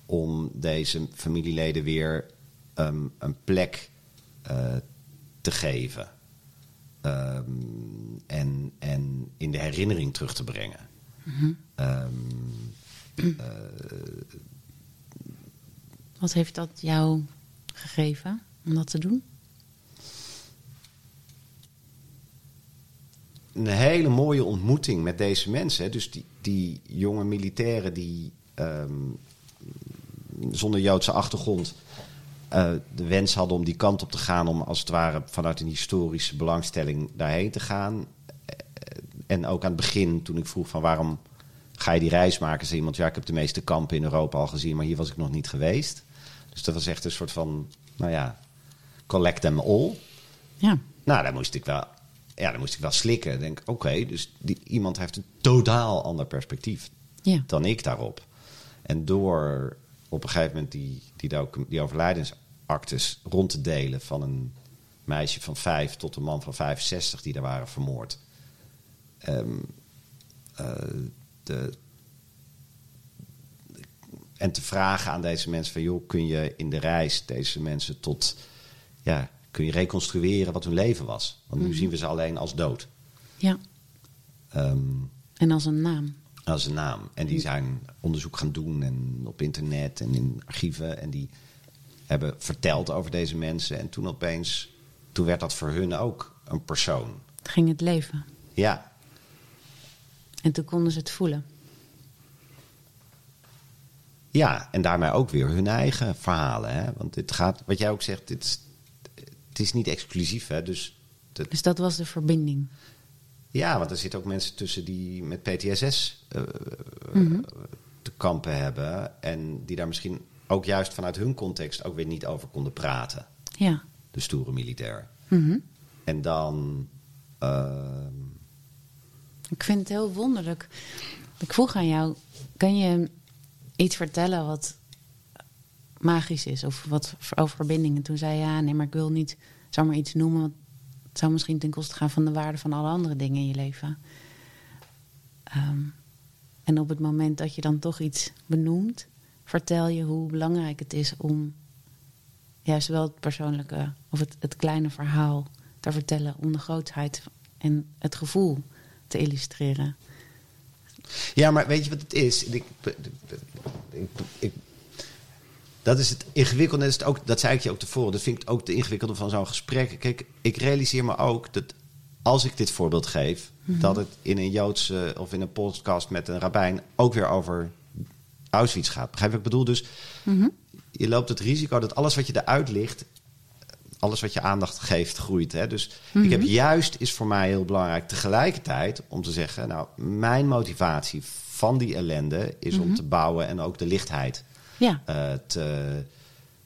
Om deze familieleden weer um, een plek uh, te geven. en, en in de herinnering terug te brengen. Mm-hmm. Uh, Wat heeft dat jou gegeven om dat te doen? Een hele mooie ontmoeting met deze mensen. Dus die, die jonge militairen die ehm, zonder Joodse achtergrond eh, de wens hadden om die kant op te gaan, om als het ware vanuit een historische belangstelling daarheen te gaan. Eh, En ook aan het begin, toen ik vroeg van waarom ga je die reis maken, zei iemand, ja, ik heb de meeste kampen in Europa al gezien, maar hier was ik nog niet geweest. Dus dat was echt een soort van, nou ja, collect them all. Ja. Nou, daar moest ik wel, ja, daar moest ik wel slikken. Ik denk, oké, dus die, iemand heeft een totaal ander perspectief Ja. dan ik daarop. En door op een gegeven moment die, die, die overlijdensactes rond te delen van een meisje van vijf tot een man van 65 die daar waren vermoord. Ehm, eh, de, en te vragen aan deze mensen van joh, kun je in de reis deze mensen tot ja, kun je reconstrueren wat hun leven was? Want nu zien we ze alleen als dood. ja. Ehm, En als een naam. als een naam. En die zijn onderzoek gaan doen en op internet en in archieven. En die hebben verteld over deze mensen. En toen opeens, toen werd dat voor hun ook een persoon. Het ging het leven. Ja, En toen konden ze het voelen. ja en daarmee ook weer hun eigen verhalen. Hè? Want dit gaat, wat jij ook zegt, dit het is niet exclusief. Hè? Dus dat, Dus dat was de verbinding. ja, want er zitten ook mensen tussen die met PTSS eh, Mhm. te kampen hebben. En die daar misschien ook juist vanuit hun context ook weer niet over konden praten. Ja. De stoere militair. Mhm. En dan. ehm, Ik vind het heel wonderlijk. Ik vroeg aan jou, kan je iets vertellen wat magisch is? Of wat over verbindingen? Toen zei je, ja, nee, maar ik wil niet zomaar iets noemen. Want het zou misschien ten koste gaan van de waarde van alle andere dingen in je leven. Ehm, en op het moment dat je dan toch iets benoemt, vertel je hoe belangrijk het is om juist wel het persoonlijke of het, het kleine verhaal te vertellen om de grootheid en het gevoel te illustreren. ja, maar weet je wat het is? Ik, ik, ik- dat is het ingewikkelde. Dat, is het ook, dat zei ik je ook tevoren. Dat vind ik ook de ingewikkelde van zo'n gesprek. Kijk, ik realiseer me ook dat als ik dit voorbeeld geef, dat het in een Joodse of in een podcast met een rabbijn ook weer over Auschwitz gaat. Begrijp je wat ik bedoel? Dus je loopt het risico dat alles wat je eruit ligt, alles wat je aandacht geeft, groeit. Hè? Dus ik heb juist, is voor mij heel belangrijk tegelijkertijd om te zeggen, nou, mijn motivatie van die ellende is om te bouwen en ook de lichtheid Ja, eh, te.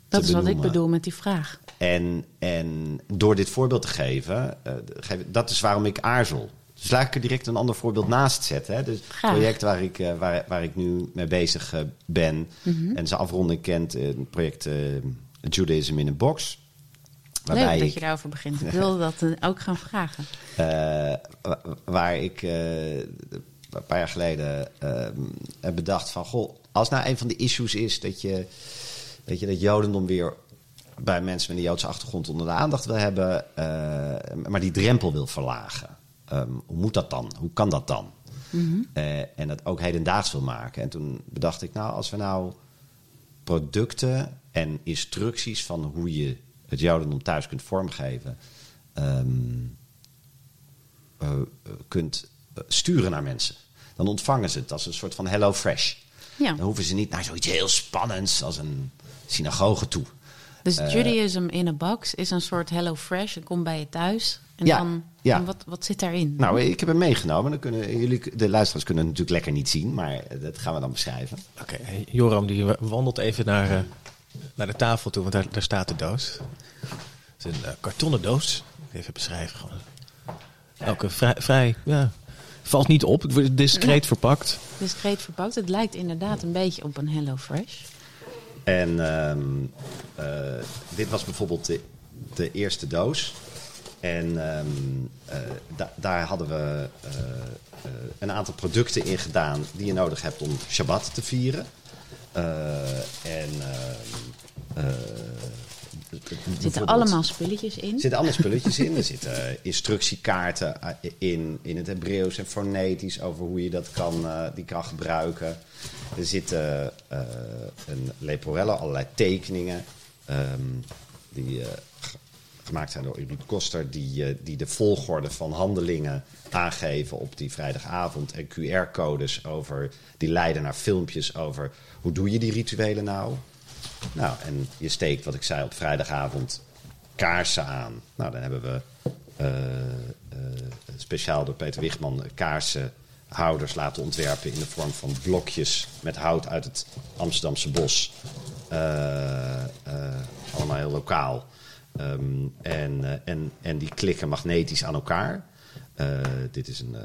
dat te is wat ik bedoel met die vraag. En, en door dit voorbeeld te geven, eh, geef- dat is waarom ik aarzel. Dus laat ik er direct een ander voorbeeld naast zetten. Hè. Dus het Graag. project waar ik, eh, waar, waar ik nu mee bezig ben en zijn afronding kent, het project Judaism in a Box. Waarbij Leuk dat je daarover begint. Ik wilde dat ook gaan vragen. wa- waar ik een paar jaar geleden heb bedacht van... Goh, als nou een van de issues is dat je, weet je dat Jodendom weer bij mensen met een Joodse achtergrond onder de aandacht wil hebben... eh, maar die drempel wil verlagen. Ehm, hoe moet dat dan? Hoe kan dat dan? Eh, en dat ook hedendaags wil maken. En toen bedacht ik, nou, als we nou producten en instructies van hoe je het Jodendom thuis kunt vormgeven... ehm, eh, kunt sturen naar mensen. Dan ontvangen ze het als een soort van Hello Fresh. Ja. Dan hoeven ze niet naar zoiets heel spannends als een synagoge toe. Dus Eh, Judaism in a box is een soort Hello Fresh. Het komt bij je thuis. En Ja, dan, ja. en wat, wat zit daarin? Nou, ik heb hem meegenomen. Dan kunnen jullie, de luisteraars kunnen het natuurlijk lekker niet zien, maar eh, dat gaan we dan beschrijven. Oké, hey, Joram die wandelt even naar, eh, naar de tafel toe, want daar, daar staat de doos. Het is een kartonnen doos. Even beschrijven. Gewoon. Elke vrij, vrij, ja, valt niet op. Het wordt discreet verpakt. Discreet verpakt. Het lijkt inderdaad een beetje op een Hello Fresh. En ehm, eh, dit was bijvoorbeeld de, de eerste doos. En ehm, eh, da- daar hadden we eh, eh, een aantal producten in gedaan die je nodig hebt om Shabbat te vieren. Eh, en ehm, eh, Er zitten allemaal spulletjes in. er zitten allemaal spulletjes in. Er zitten instructiekaarten eh, in, in het Hebreeuws en fonetisch over hoe je dat kan, eh, die kan gebruiken. Er zitten eh, een leporello, allerlei tekeningen. ehm, die, eh, gemaakt zijn door Ruud Koster, die, eh, die de volgorde van handelingen aangeven op die vrijdagavond. En QR-codes over, die leiden naar filmpjes over hoe doe je die rituelen nou. Nou, en je steekt, wat ik zei, op vrijdagavond kaarsen aan. Nou, dan hebben we uh, uh, speciaal door Peter Wichman kaarsenhouders laten ontwerpen in de vorm van blokjes met hout uit het Amsterdamse bos. Uh, allemaal heel lokaal. Um, en, en, en die klikken magnetisch aan elkaar. dit is een.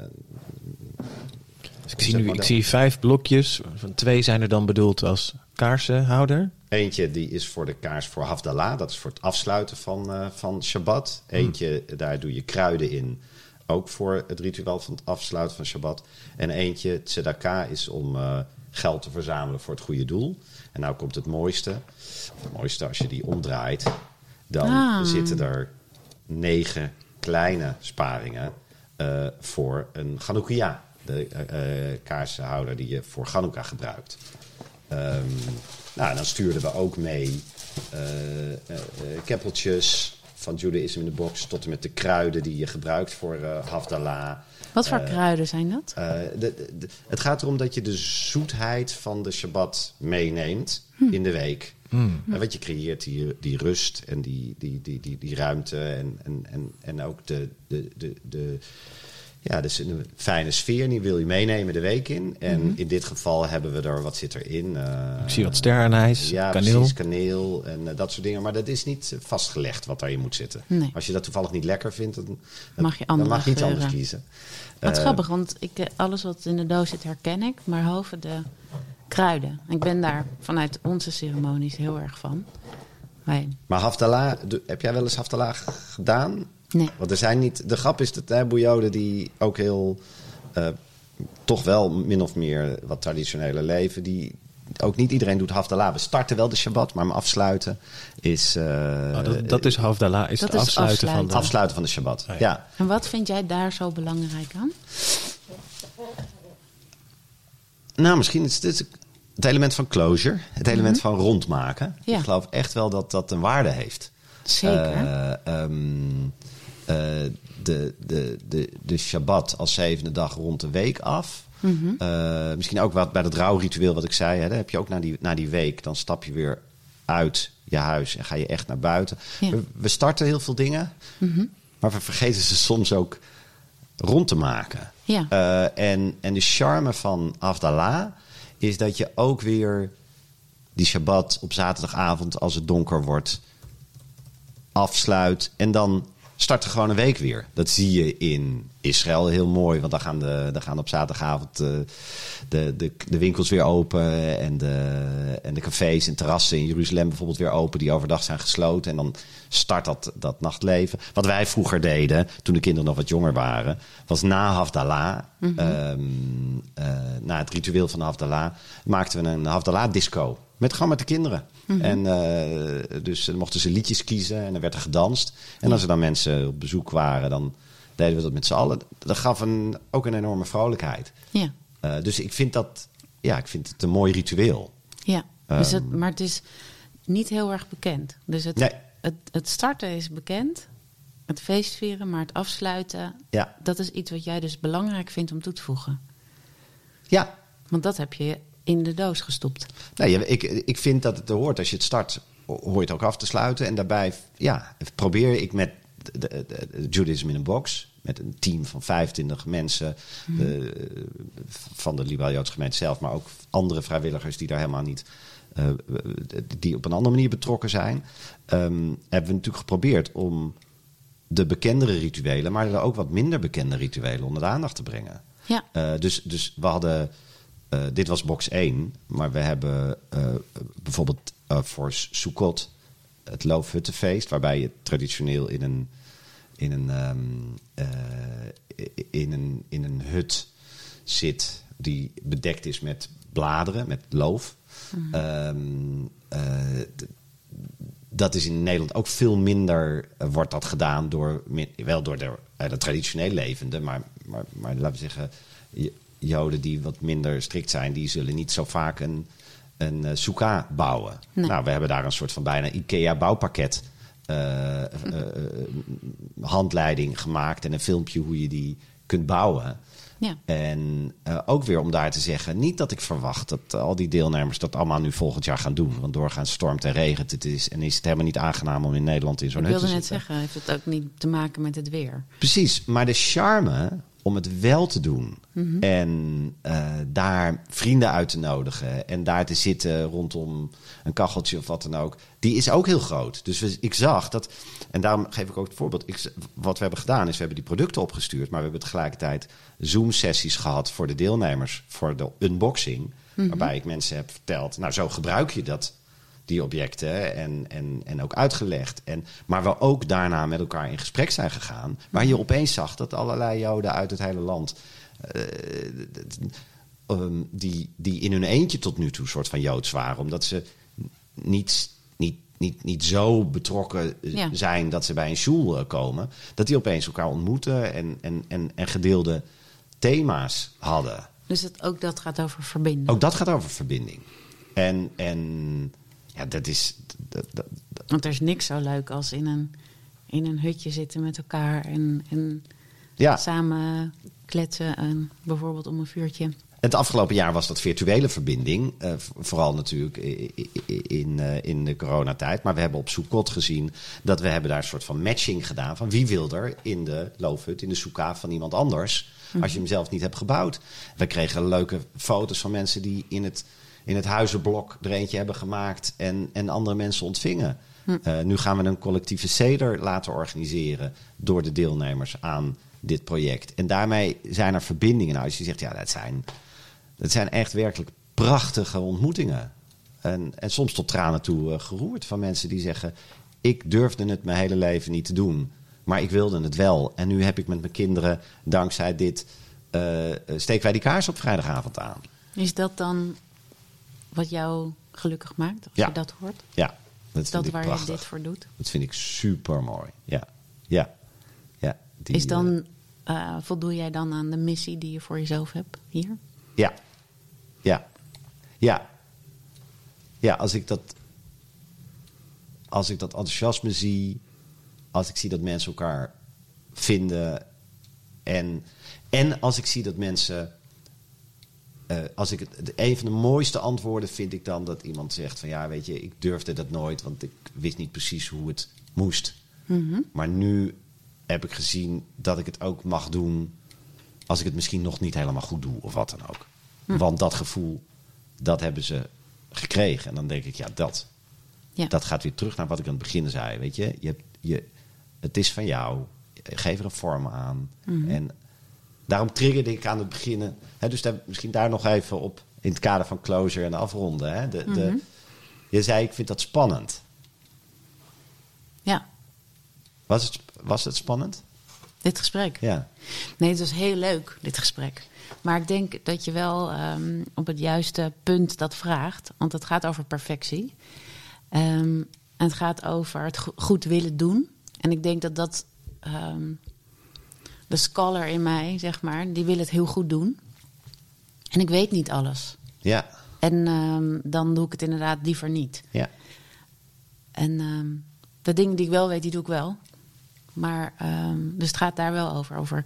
Dus ik, zie nu, ik zie vijf blokjes. Van twee zijn er dan bedoeld als kaarsenhouder. Eentje die is voor de kaars voor Havdalah. Dat is voor het afsluiten van, uh, van Shabbat. Eentje, daar doe je kruiden in. Ook voor het ritueel van het afsluiten van Shabbat. En eentje, tzedakah, is om uh, geld te verzamelen voor het goede doel. En nou komt het mooiste. Het mooiste, als je die omdraait, dan ah. zitten er negen kleine sparingen uh, voor een Chanukah. De kaarsenhouder die je voor Chanukah gebruikt. Um, nou, dan stuurden we ook mee uh, uh, keppeltjes van Judaism in de box tot en met de kruiden die je gebruikt voor uh, Havdalah. Wat voor kruiden zijn dat? De, de, het gaat erom dat je de zoetheid van de Shabbat meeneemt hm. in de week. Mm. En wat je creëert die, die rust en die, die, die, die, die ruimte en, en, en, en ook de, de, de, de, ja, dus een fijne sfeer. Die wil je meenemen de week in. En mhm. in dit geval hebben we er, wat zit erin? Uh, Ik zie wat sterrenijs, ja, kaneel. Precies, kaneel en uh, dat soort dingen. Maar dat is niet vastgelegd wat daarin moet zitten. Nee. Als je dat toevallig niet lekker vindt, dan, mag je, dan mag je iets anders kiezen. Wat uh, grappig, want ik, alles wat in de doos zit herken ik. Maar halve de kruiden. Ik ben daar vanuit onze ceremonies heel erg van. Wij. Maar Haftalah, heb jij wel eens Haftalah gedaan? Nee. Want er zijn niet. De grap is dat hè, boejoden die ook heel. Uh, toch wel min of meer wat traditionele leven. Die, ook niet iedereen doet Hafdalah. We starten wel de Shabbat, maar hem afsluiten is... Uh, oh, dat, dat, is Hafdalah, is het afsluiten, afsluiten, van de... afsluiten van de Shabbat. Oh, ja. ja. En wat vind jij daar zo belangrijk aan? Nou, misschien is het, het element van closure. Het element mm -hmm. van rondmaken. Ja. Ik geloof echt wel dat dat een waarde heeft. Zeker. Uh, um, uh, de, de, de, de Shabbat als zevende dag rond de week af. Mm -hmm. uh, misschien ook wat bij het rouwritueel wat ik zei. Hè, dan heb je ook na die, na die week, dan stap je weer uit je huis en ga je echt naar buiten. Ja. We, we, starten heel veel dingen, mm -hmm. maar we vergeten ze soms ook rond te maken. Ja. Uh, en, en de charme van Afdallah is dat je ook weer die Shabbat op zaterdagavond, als het donker wordt, afsluit. En dan start er gewoon een week weer. Dat zie je in Israël heel mooi. Want dan gaan, de, dan gaan op zaterdagavond de, de, de, de winkels weer open. En de, en de cafés en terrassen in Jeruzalem bijvoorbeeld weer open. Die overdag zijn gesloten. En dan start dat, dat nachtleven. Wat wij vroeger deden, toen de kinderen nog wat jonger waren. Was na Havdalah, Mhm. um, uh, na het ritueel van Havdalah... maakten we een Havdalah disco. Met, gewoon met de kinderen. Mhm. En uh, dus dan mochten ze liedjes kiezen en er werd er gedanst. En als er dan mensen op bezoek waren, dan deden we dat met z'n allen. Dat gaf een, ook een enorme vrolijkheid. Ja. Uh, dus ik vind dat, ja, ik vind het een mooi ritueel. Ja, dus het, Um, maar het is niet heel erg bekend. Dus het, Nee. Het, het starten is bekend, het feestvieren, maar het afsluiten, Ja, dat is iets wat jij dus belangrijk vindt om toe te voegen. ja. Want dat heb je in de doos gestopt. Nee, ik, ik vind dat het er hoort. Als je het start, hoor je het ook af te sluiten. En daarbij ja, probeer ik met de, de, de Judaism in een box... met een team van 25 mensen eh, van de Liberaal Joodse gemeente zelf... maar ook andere vrijwilligers die daar helemaal niet... eh, die op een andere manier betrokken zijn... ehm, hebben we natuurlijk geprobeerd om de bekendere rituelen... maar er ook wat minder bekende rituelen onder de aandacht te brengen. Ja, Uh, dus, dus we hadden. uh, dit was box 1, maar we hebben uh, bijvoorbeeld uh, voor Sukkot het Loofhuttenfeest, waarbij je traditioneel in een, in een, um, in een, in een hut zit die bedekt is met bladeren, met loof. Mhm. Um, d- dat is in Nederland ook veel minder, uh, wordt dat gedaan door, wel door de, uh, de traditioneel levende, maar, maar, maar laten we zeggen, Joden die wat minder strikt zijn, die zullen niet zo vaak een, een soeka bouwen. Nee. Nou, we hebben daar een soort van bijna IKEA bouwpakket eh, eh, eh, handleiding gemaakt en een filmpje hoe je die kunt bouwen. Ja. En eh, ook weer om daar te zeggen, niet dat ik verwacht dat al die deelnemers dat allemaal nu volgend jaar gaan doen. Want doorgaans stormt en regent het is en is het helemaal niet aangenaam om in Nederland in zo'n Ik hut te wilde net zitten. zeggen, heeft het ook niet te maken met het weer? Precies, maar de charme om het wel te doen en eh, daar vrienden uit te nodigen en daar te zitten rondom een kacheltje of wat dan ook, die is ook heel groot. Dus we- ik zag dat, en daarom geef ik ook het voorbeeld. Ik, wat we hebben gedaan is, we hebben die producten opgestuurd, maar we hebben tegelijkertijd Zoom-sessies gehad voor de deelnemers voor de unboxing, waarbij ik mensen heb verteld, nou zo gebruik je dat die objecten en, en, en ook uitgelegd. En, maar we ook daarna met elkaar in gesprek zijn gegaan. Waar je opeens zag dat allerlei Joden uit het hele land. eh, ehm, die, die in hun eentje tot nu toe soort van Joods waren. Omdat ze niet, niet, niet, niet zo betrokken eh, Ja. zijn dat ze bij een school eh, komen. Dat die opeens elkaar ontmoeten en, en, en, en gedeelde thema's hadden. Dus het, ook dat gaat over verbinden. Ook dat gaat over verbinding. En, en ja, dat is. Dat, dat, dat- Want er is niks zo leuk als in een, in een hutje zitten met elkaar en, en ja, samen kletsen. En bijvoorbeeld om een vuurtje. het afgelopen jaar was dat virtuele verbinding. eh, vooral natuurlijk in, eh, in de coronatijd. Maar we hebben op Soekot gezien dat we hebben daar een soort van matching gedaan. Van wie wil er in de loofhut, in de soeka van iemand anders. Als je hem zelf niet hebt gebouwd. We kregen leuke foto's van mensen die in het, in het huizenblok er eentje hebben gemaakt. En, en andere mensen ontvingen. Eh, nu gaan we een collectieve ceder laten organiseren door de deelnemers aan dit project. En daarmee zijn er verbindingen. Nou, als je zegt, ja, dat zijn, dat zijn echt werkelijk prachtige ontmoetingen. En, en soms tot tranen toe eh, geroerd van mensen die zeggen: Ik durfde het mijn hele leven niet te doen, maar ik wilde het wel. En nu heb ik met mijn kinderen, dankzij dit, eh, eh, steken wij die kaars op vrijdagavond aan. Is dat dan wat jou gelukkig maakt? Als Ja. je dat hoort? Ja, dat Dat waar prachtig. je dit voor doet? Dat vind ik super mooi. Ja, ja, ja. Die, is dan, eh, voldoe jij dan aan de missie die je voor jezelf hebt hier? Ja. Ja. Ja. Ja, als ik dat. Als ik dat enthousiasme zie. Als ik zie dat mensen elkaar vinden. En, en als ik zie dat mensen. Eh, als ik het, een van de mooiste antwoorden vind ik dan dat iemand zegt van ja, weet je, ik durfde dat nooit, want ik wist niet precies hoe het moest. Maar nu heb ik gezien dat ik het ook mag doen als ik het misschien nog niet helemaal goed doe of wat dan ook. Want dat gevoel, dat hebben ze gekregen. En dan denk ik, ja, dat, Ja. dat gaat weer terug naar wat ik aan het begin zei. Weet je, je, je het is van jou. Geef er een vorm aan. En daarom triggerde ik aan het beginnen. Hè, dus daar, misschien daar nog even op in het kader van closure en afronden. Hè, de, de, je zei, ik vind dat spannend. Ja, Was het, was het spannend? dit gesprek. Ja. Nee, het was heel leuk, dit gesprek. Maar ik denk dat je wel ehm, op het juiste punt dat vraagt. Want het gaat over perfectie. Ehm, en het gaat over het go- goed willen doen. En ik denk dat dat... ehm, de scholar in mij, zeg maar, die wil het heel goed doen. En ik weet niet alles. Ja. En ehm, dan doe ik het inderdaad liever niet. Ja. En ehm, de dingen die ik wel weet, die doe ik wel. Maar, ehm, dus het gaat daar wel over, over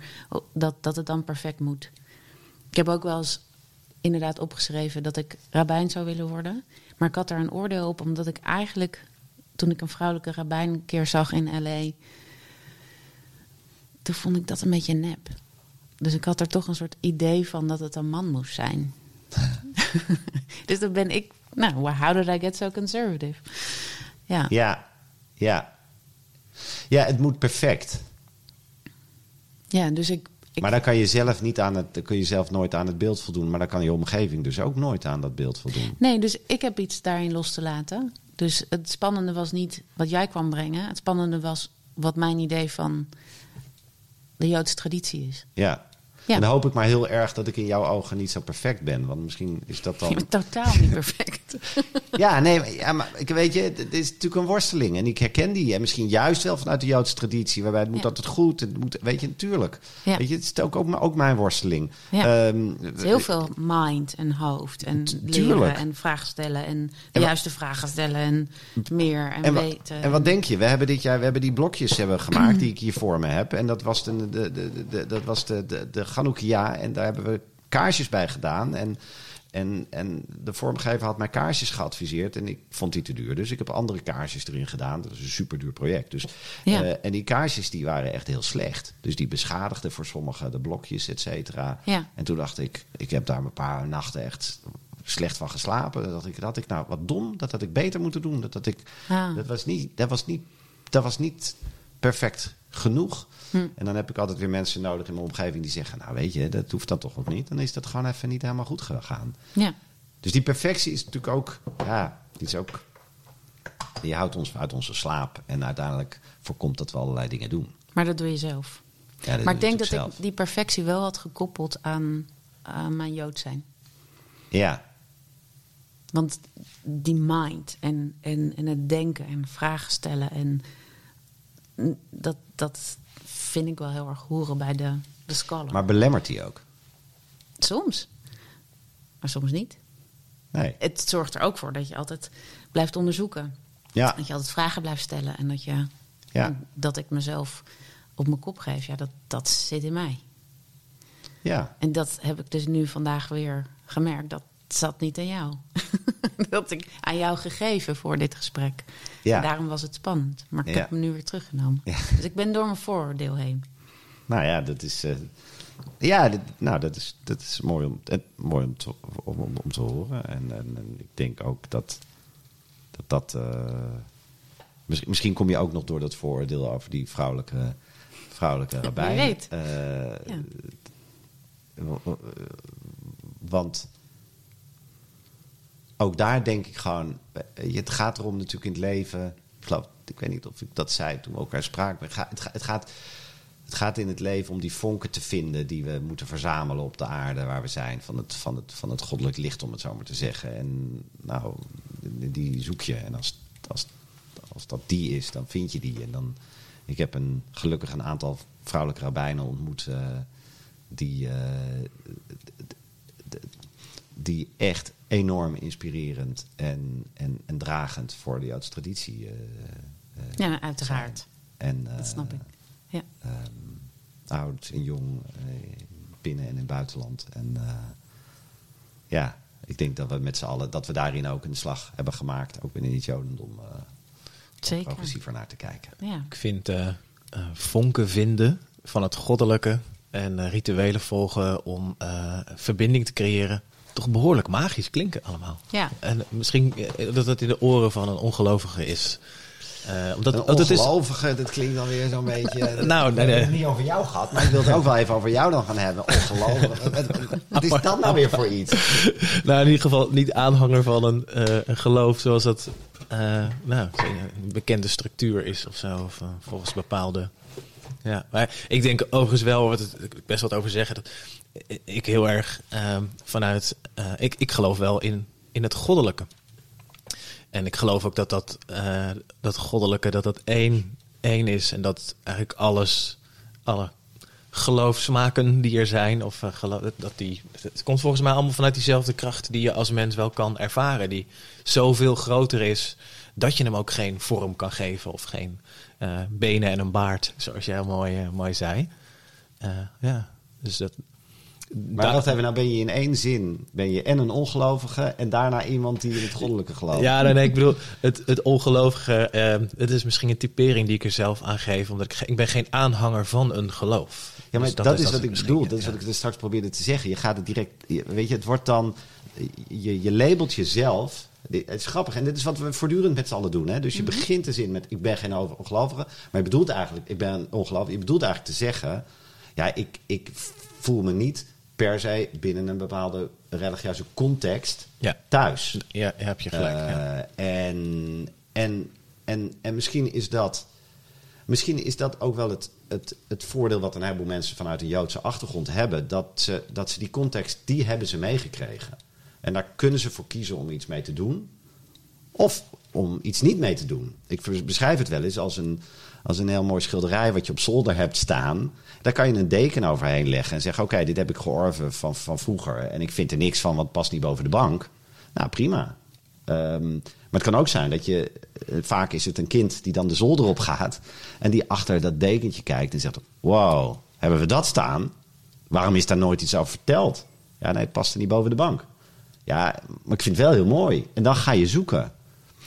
dat, dat het dan perfect moet. Ik heb ook wel eens inderdaad opgeschreven dat ik rabbijn zou willen worden. Maar ik had daar een oordeel op, omdat ik eigenlijk, toen ik een vrouwelijke rabbijn een keer zag in L.A., toen vond ik dat een beetje nep. Dus ik had er toch een soort idee van dat het een man moest zijn. dus dan ben ik, nou, how did I get so conservative? Ja. Ja. Ja. Ja, het moet perfect. Ja, dus ik. ik Maar dan kan je zelf niet aan het, kun je zelf nooit aan het beeld voldoen. Maar dan kan je omgeving dus ook nooit aan dat beeld voldoen. nee, dus ik heb iets daarin los te laten. Dus het spannende was niet wat jij kwam brengen. Het spannende was wat mijn idee van de Joodse traditie is. Ja. Ja. En dan hoop ik maar heel erg dat ik in jouw ogen niet zo perfect ben. Want misschien is dat dan... Je bent totaal niet perfect. Ja, nee, maar, ja, maar ik weet je, het is natuurlijk een worsteling. En ik herken die. En misschien juist wel vanuit de Joodse traditie, waarbij het moet Ja. altijd goed. Het moet, weet je, natuurlijk. Ja. Weet je, het is ook, ook, ook mijn worsteling. Ja. Ehm, Het is heel veel mind en hoofd en leren tuurlijk. en vragen stellen en de En juiste vragen stellen en meer en, weten. en wat denk je? We hebben dit jaar we hebben die blokjes hebben gemaakt die ik hier voor me heb. En dat was de, de, de, de, dat was de, de, de Chanukkia. En daar hebben we kaarsjes bij gedaan. En, en, en de vormgever had mij kaarsjes geadviseerd. En ik vond die te duur. Dus ik heb andere kaarsjes erin gedaan. Dat is een super duur project. Dus, Ja. eh, en die kaarsjes die waren echt heel slecht. Dus die beschadigden voor sommigen de blokjes, et cetera. Ja. En toen dacht ik, ik heb daar een paar nachten echt slecht van geslapen. Dat ik, dat had ik nou wat dom. Dat had ik beter moeten doen. Dat had ik Ah. dat was niet, dat was niet, dat was niet perfect genoeg. Hm. En dan heb ik altijd weer mensen nodig in mijn omgeving die zeggen: Nou, weet je, dat hoeft dan toch nog niet. Dan is dat gewoon even niet helemaal goed gegaan. Ja, Dus die perfectie is natuurlijk ook, ja, die is ook. Die houdt ons uit onze slaap. En uiteindelijk voorkomt dat we allerlei dingen doen. maar dat doe je zelf. Ja, dat maar ik denk dat ik die perfectie wel had gekoppeld aan, aan mijn Jood zijn. Ja, Want die mind en, en, en het denken en vragen stellen en dat, dat vind ik wel heel erg horen bij de, de scholar. maar belemmert die ook? Soms. Maar soms niet. Nee. Het zorgt er ook voor dat je altijd blijft onderzoeken. Ja, Dat je altijd vragen blijft stellen. En dat, je, Ja. dat ik mezelf op mijn kop geef. Ja, dat, dat zit in mij. ja. En dat heb ik dus nu vandaag weer gemerkt. Dat zat niet aan jou. dat ik aan jou gegeven voor dit gesprek. Ja. En daarom was het spannend. Maar ik Ja. heb hem nu weer teruggenomen. Ja. Dus ik ben door mijn vooroordeel heen. Nou ja, dat is. eh, ja, dit- nou, dat is, dat is mooi, om, eh, mooi om, te, om, om, om te horen. En, en, en ik denk ook dat dat. dat eh, misschien, misschien kom je ook nog door dat vooroordeel over die vrouwelijke, vrouwelijke rabbijn. weet. Eh, Ja. Want ook daar denk ik gewoon. eh, Het gaat erom natuurlijk in het leven. Ik, geloof, ik weet niet of ik dat zei toen we elkaar spraken. Het gaat, het gaat, het gaat, in het leven om die vonken te vinden die we moeten verzamelen op de aarde waar we zijn. Van het, van het, van het goddelijk licht, om het zo maar te zeggen. En nou, die die zoek je. En als, als, als dat die is, dan vind je die. En dan, ik heb een, gelukkig een aantal vrouwelijke rabbijnen ontmoet. eh, die, eh, die echt enorm inspirerend en, en, en dragend voor de Joodse traditie. eh, eh, Ja, uiteraard. en, Dat eh, snap ik. Ja. ehm, oud en jong, eh, binnen en in het buitenland. En eh, ja, ik denk dat we met z'n allen, dat we daarin ook een slag hebben gemaakt, ook binnen het Jodendom, eh, om Zeker. progressiever naar te kijken. Ja. Ik vind eh, vonken vinden van het goddelijke en eh, rituelen volgen om eh, verbinding te creëren. Toch behoorlijk magisch klinken allemaal. Ja. En misschien eh, dat het in de oren van een ongelovige is. Eh, omdat, Een want het is, ongelovige, dat klinkt dan weer zo'n beetje... Nou, nee, het niet over jou gehad, maar ik wil het ook wel even over jou dan gaan hebben. Ongelovige. Wat, is dat nou weer voor iets? nou, in ieder geval niet aanhanger van een, eh, een geloof zoals dat eh, nou, een bekende structuur is of zo. Of volgens bepaalde. Ja, maar ik denk overigens wel, wat het, best wat over zeggen, dat ik heel erg ehm, vanuit. eh, ik, ik geloof wel in, in het goddelijke. En ik geloof ook dat dat, eh, dat goddelijke, dat dat één, één is. En dat eigenlijk alles, alle geloofsmaken die er zijn, of eh, dat die, het komt volgens mij allemaal vanuit diezelfde kracht die je als mens wel kan ervaren. Die zoveel groter is dat je hem ook geen vorm kan geven of geen benen en een baard, zoals jij mooi, mooi zei. Ja, dus dat. Maar wacht even, nou ben je in één zin ben je en een ongelovige en daarna iemand die in het goddelijke gelooft. Ja, nee, nee, ik bedoel, het, het ongelovige, eh, het is misschien een typering die ik er zelf aan geef, omdat ik, ik ben geen aanhanger van een geloof. Ja, maar Dus dat, is wat ik bedoel. Dat is ja. wat ik er straks probeerde te zeggen. Je gaat het direct... je- Weet je, het wordt dan... Je, je labelt jezelf... dit- Het is grappig. En dit is wat we voortdurend met z'n allen doen. Hè? Dus je begint de zin met... Ik ben geen ongelovige. Maar je bedoelt eigenlijk... Ik ben ongelovige. Je bedoelt eigenlijk te zeggen... Ja, ik, ik voel me niet per se binnen een bepaalde religieuze context Ja. thuis. Ja, heb je gelijk. ja. Eh, en, en, en, en misschien is dat. Misschien is dat ook wel het, het, het voordeel wat een heleboel mensen vanuit een Joodse achtergrond hebben, dat ze, dat ze die context, die hebben ze meegekregen. En daar kunnen ze voor kiezen om iets mee te doen. Of om iets niet mee te doen. Ik beschrijf het wel eens als een, als een heel mooi schilderij wat je op zolder hebt staan. Daar kan je een deken overheen leggen en zeggen: Oké, dit heb ik georven van, van vroeger. En ik vind er niks van, wat past niet boven de bank. Nou, prima. Ehm, maar het kan ook zijn dat je. eh, Vaak is het een kind die dan de zolder op gaat. En die achter dat dekentje kijkt en zegt: Wow, hebben we dat staan? Waarom is daar nooit iets over verteld? Ja, nee, het past er niet boven de bank. Ja, maar ik vind het wel heel mooi. En dan ga je zoeken.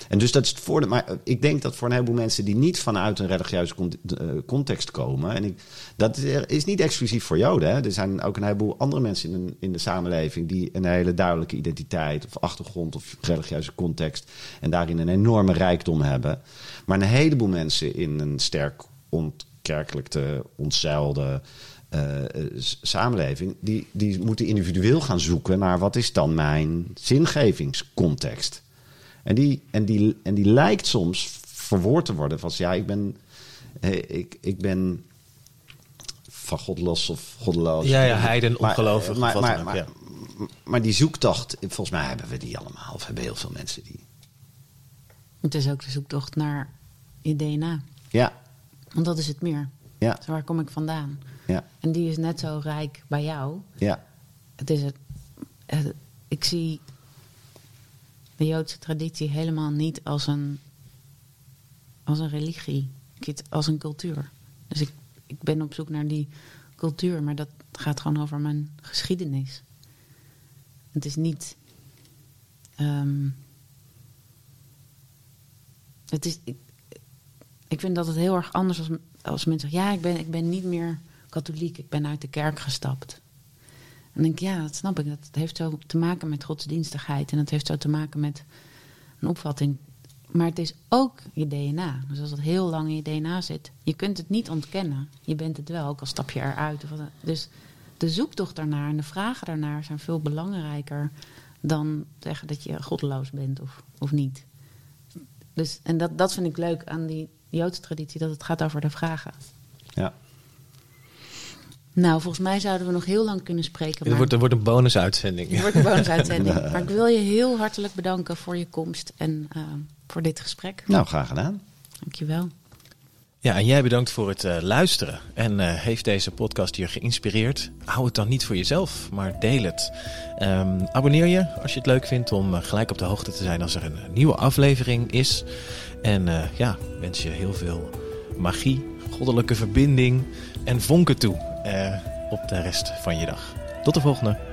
En dus dat is het voordeel. Maar ik denk dat voor een heleboel mensen die niet vanuit een religieuze eh, context komen. En ik, dat is niet exclusief voor Joden. Hè. Er zijn ook een heleboel andere mensen in, een- in de samenleving. die een hele duidelijke identiteit. of achtergrond of religieuze context. en daarin een enorme rijkdom hebben. Maar een heleboel mensen in een sterk ontkerkelijkte, eh, eh, samenleving, die, die moeten individueel gaan zoeken naar wat is dan mijn zingevingscontext. En die, en, die, en die lijkt soms verwoord te worden van ja, ik ben, eh, ik, ik ben van God los of goddeloos. Ja, ja, heiden, ongelovig, Maar, wat maar, dan ook, maar, ja. maar die zoektocht, volgens mij hebben we die allemaal. Of hebben heel veel mensen die. Het is ook de zoektocht naar je DNA. Ja, Want dat is het meer. ja, Dus waar kom ik vandaan? ja, En die is net zo rijk bij jou. ja. Het is het, het- ik zie de Joodse traditie helemaal niet als een, als een religie. Als een cultuur. Dus ik, ik ben op zoek naar die cultuur, maar dat gaat gewoon over mijn geschiedenis. Het is niet. ehm, het is. Ik, ik vind dat het heel erg anders als, als mensen zeggen: ja, ik ben, ik ben niet meer katholiek, ik ben uit de kerk gestapt. En denk ik, ja, dat snap ik. Dat heeft zo te maken met godsdienstigheid. En dat heeft zo te maken met een opvatting. Maar het is ook je DNA. Dus als het heel lang in je DNA zit, je kunt het niet ontkennen. Je bent het wel, ook al stap je eruit. Dus de zoektocht daarnaar en de vragen daarnaar zijn veel belangrijker dan zeggen dat je goddeloos bent of, of niet. Dus, en dat, dat vind ik leuk aan die Joodse traditie, dat het gaat over de vragen. ja. Nou, volgens mij zouden we nog heel lang kunnen spreken. Er maar- wordt, er wordt een bonusuitzending. Het wordt een bonusuitzending. Maar ik wil je heel hartelijk bedanken voor je komst en eh, voor dit gesprek. Nou, graag gedaan. Dankjewel. Ja, en jij bedankt voor het eh, luisteren. En eh, heeft deze podcast je geïnspireerd? Hou het dan niet voor jezelf, maar deel het. Ehm, abonneer je als je het leuk vindt om gelijk op de hoogte te zijn als er een nieuwe aflevering is. En ja, wens je heel veel magie, goddelijke verbinding en vonken toe op de rest van je dag. Tot de volgende.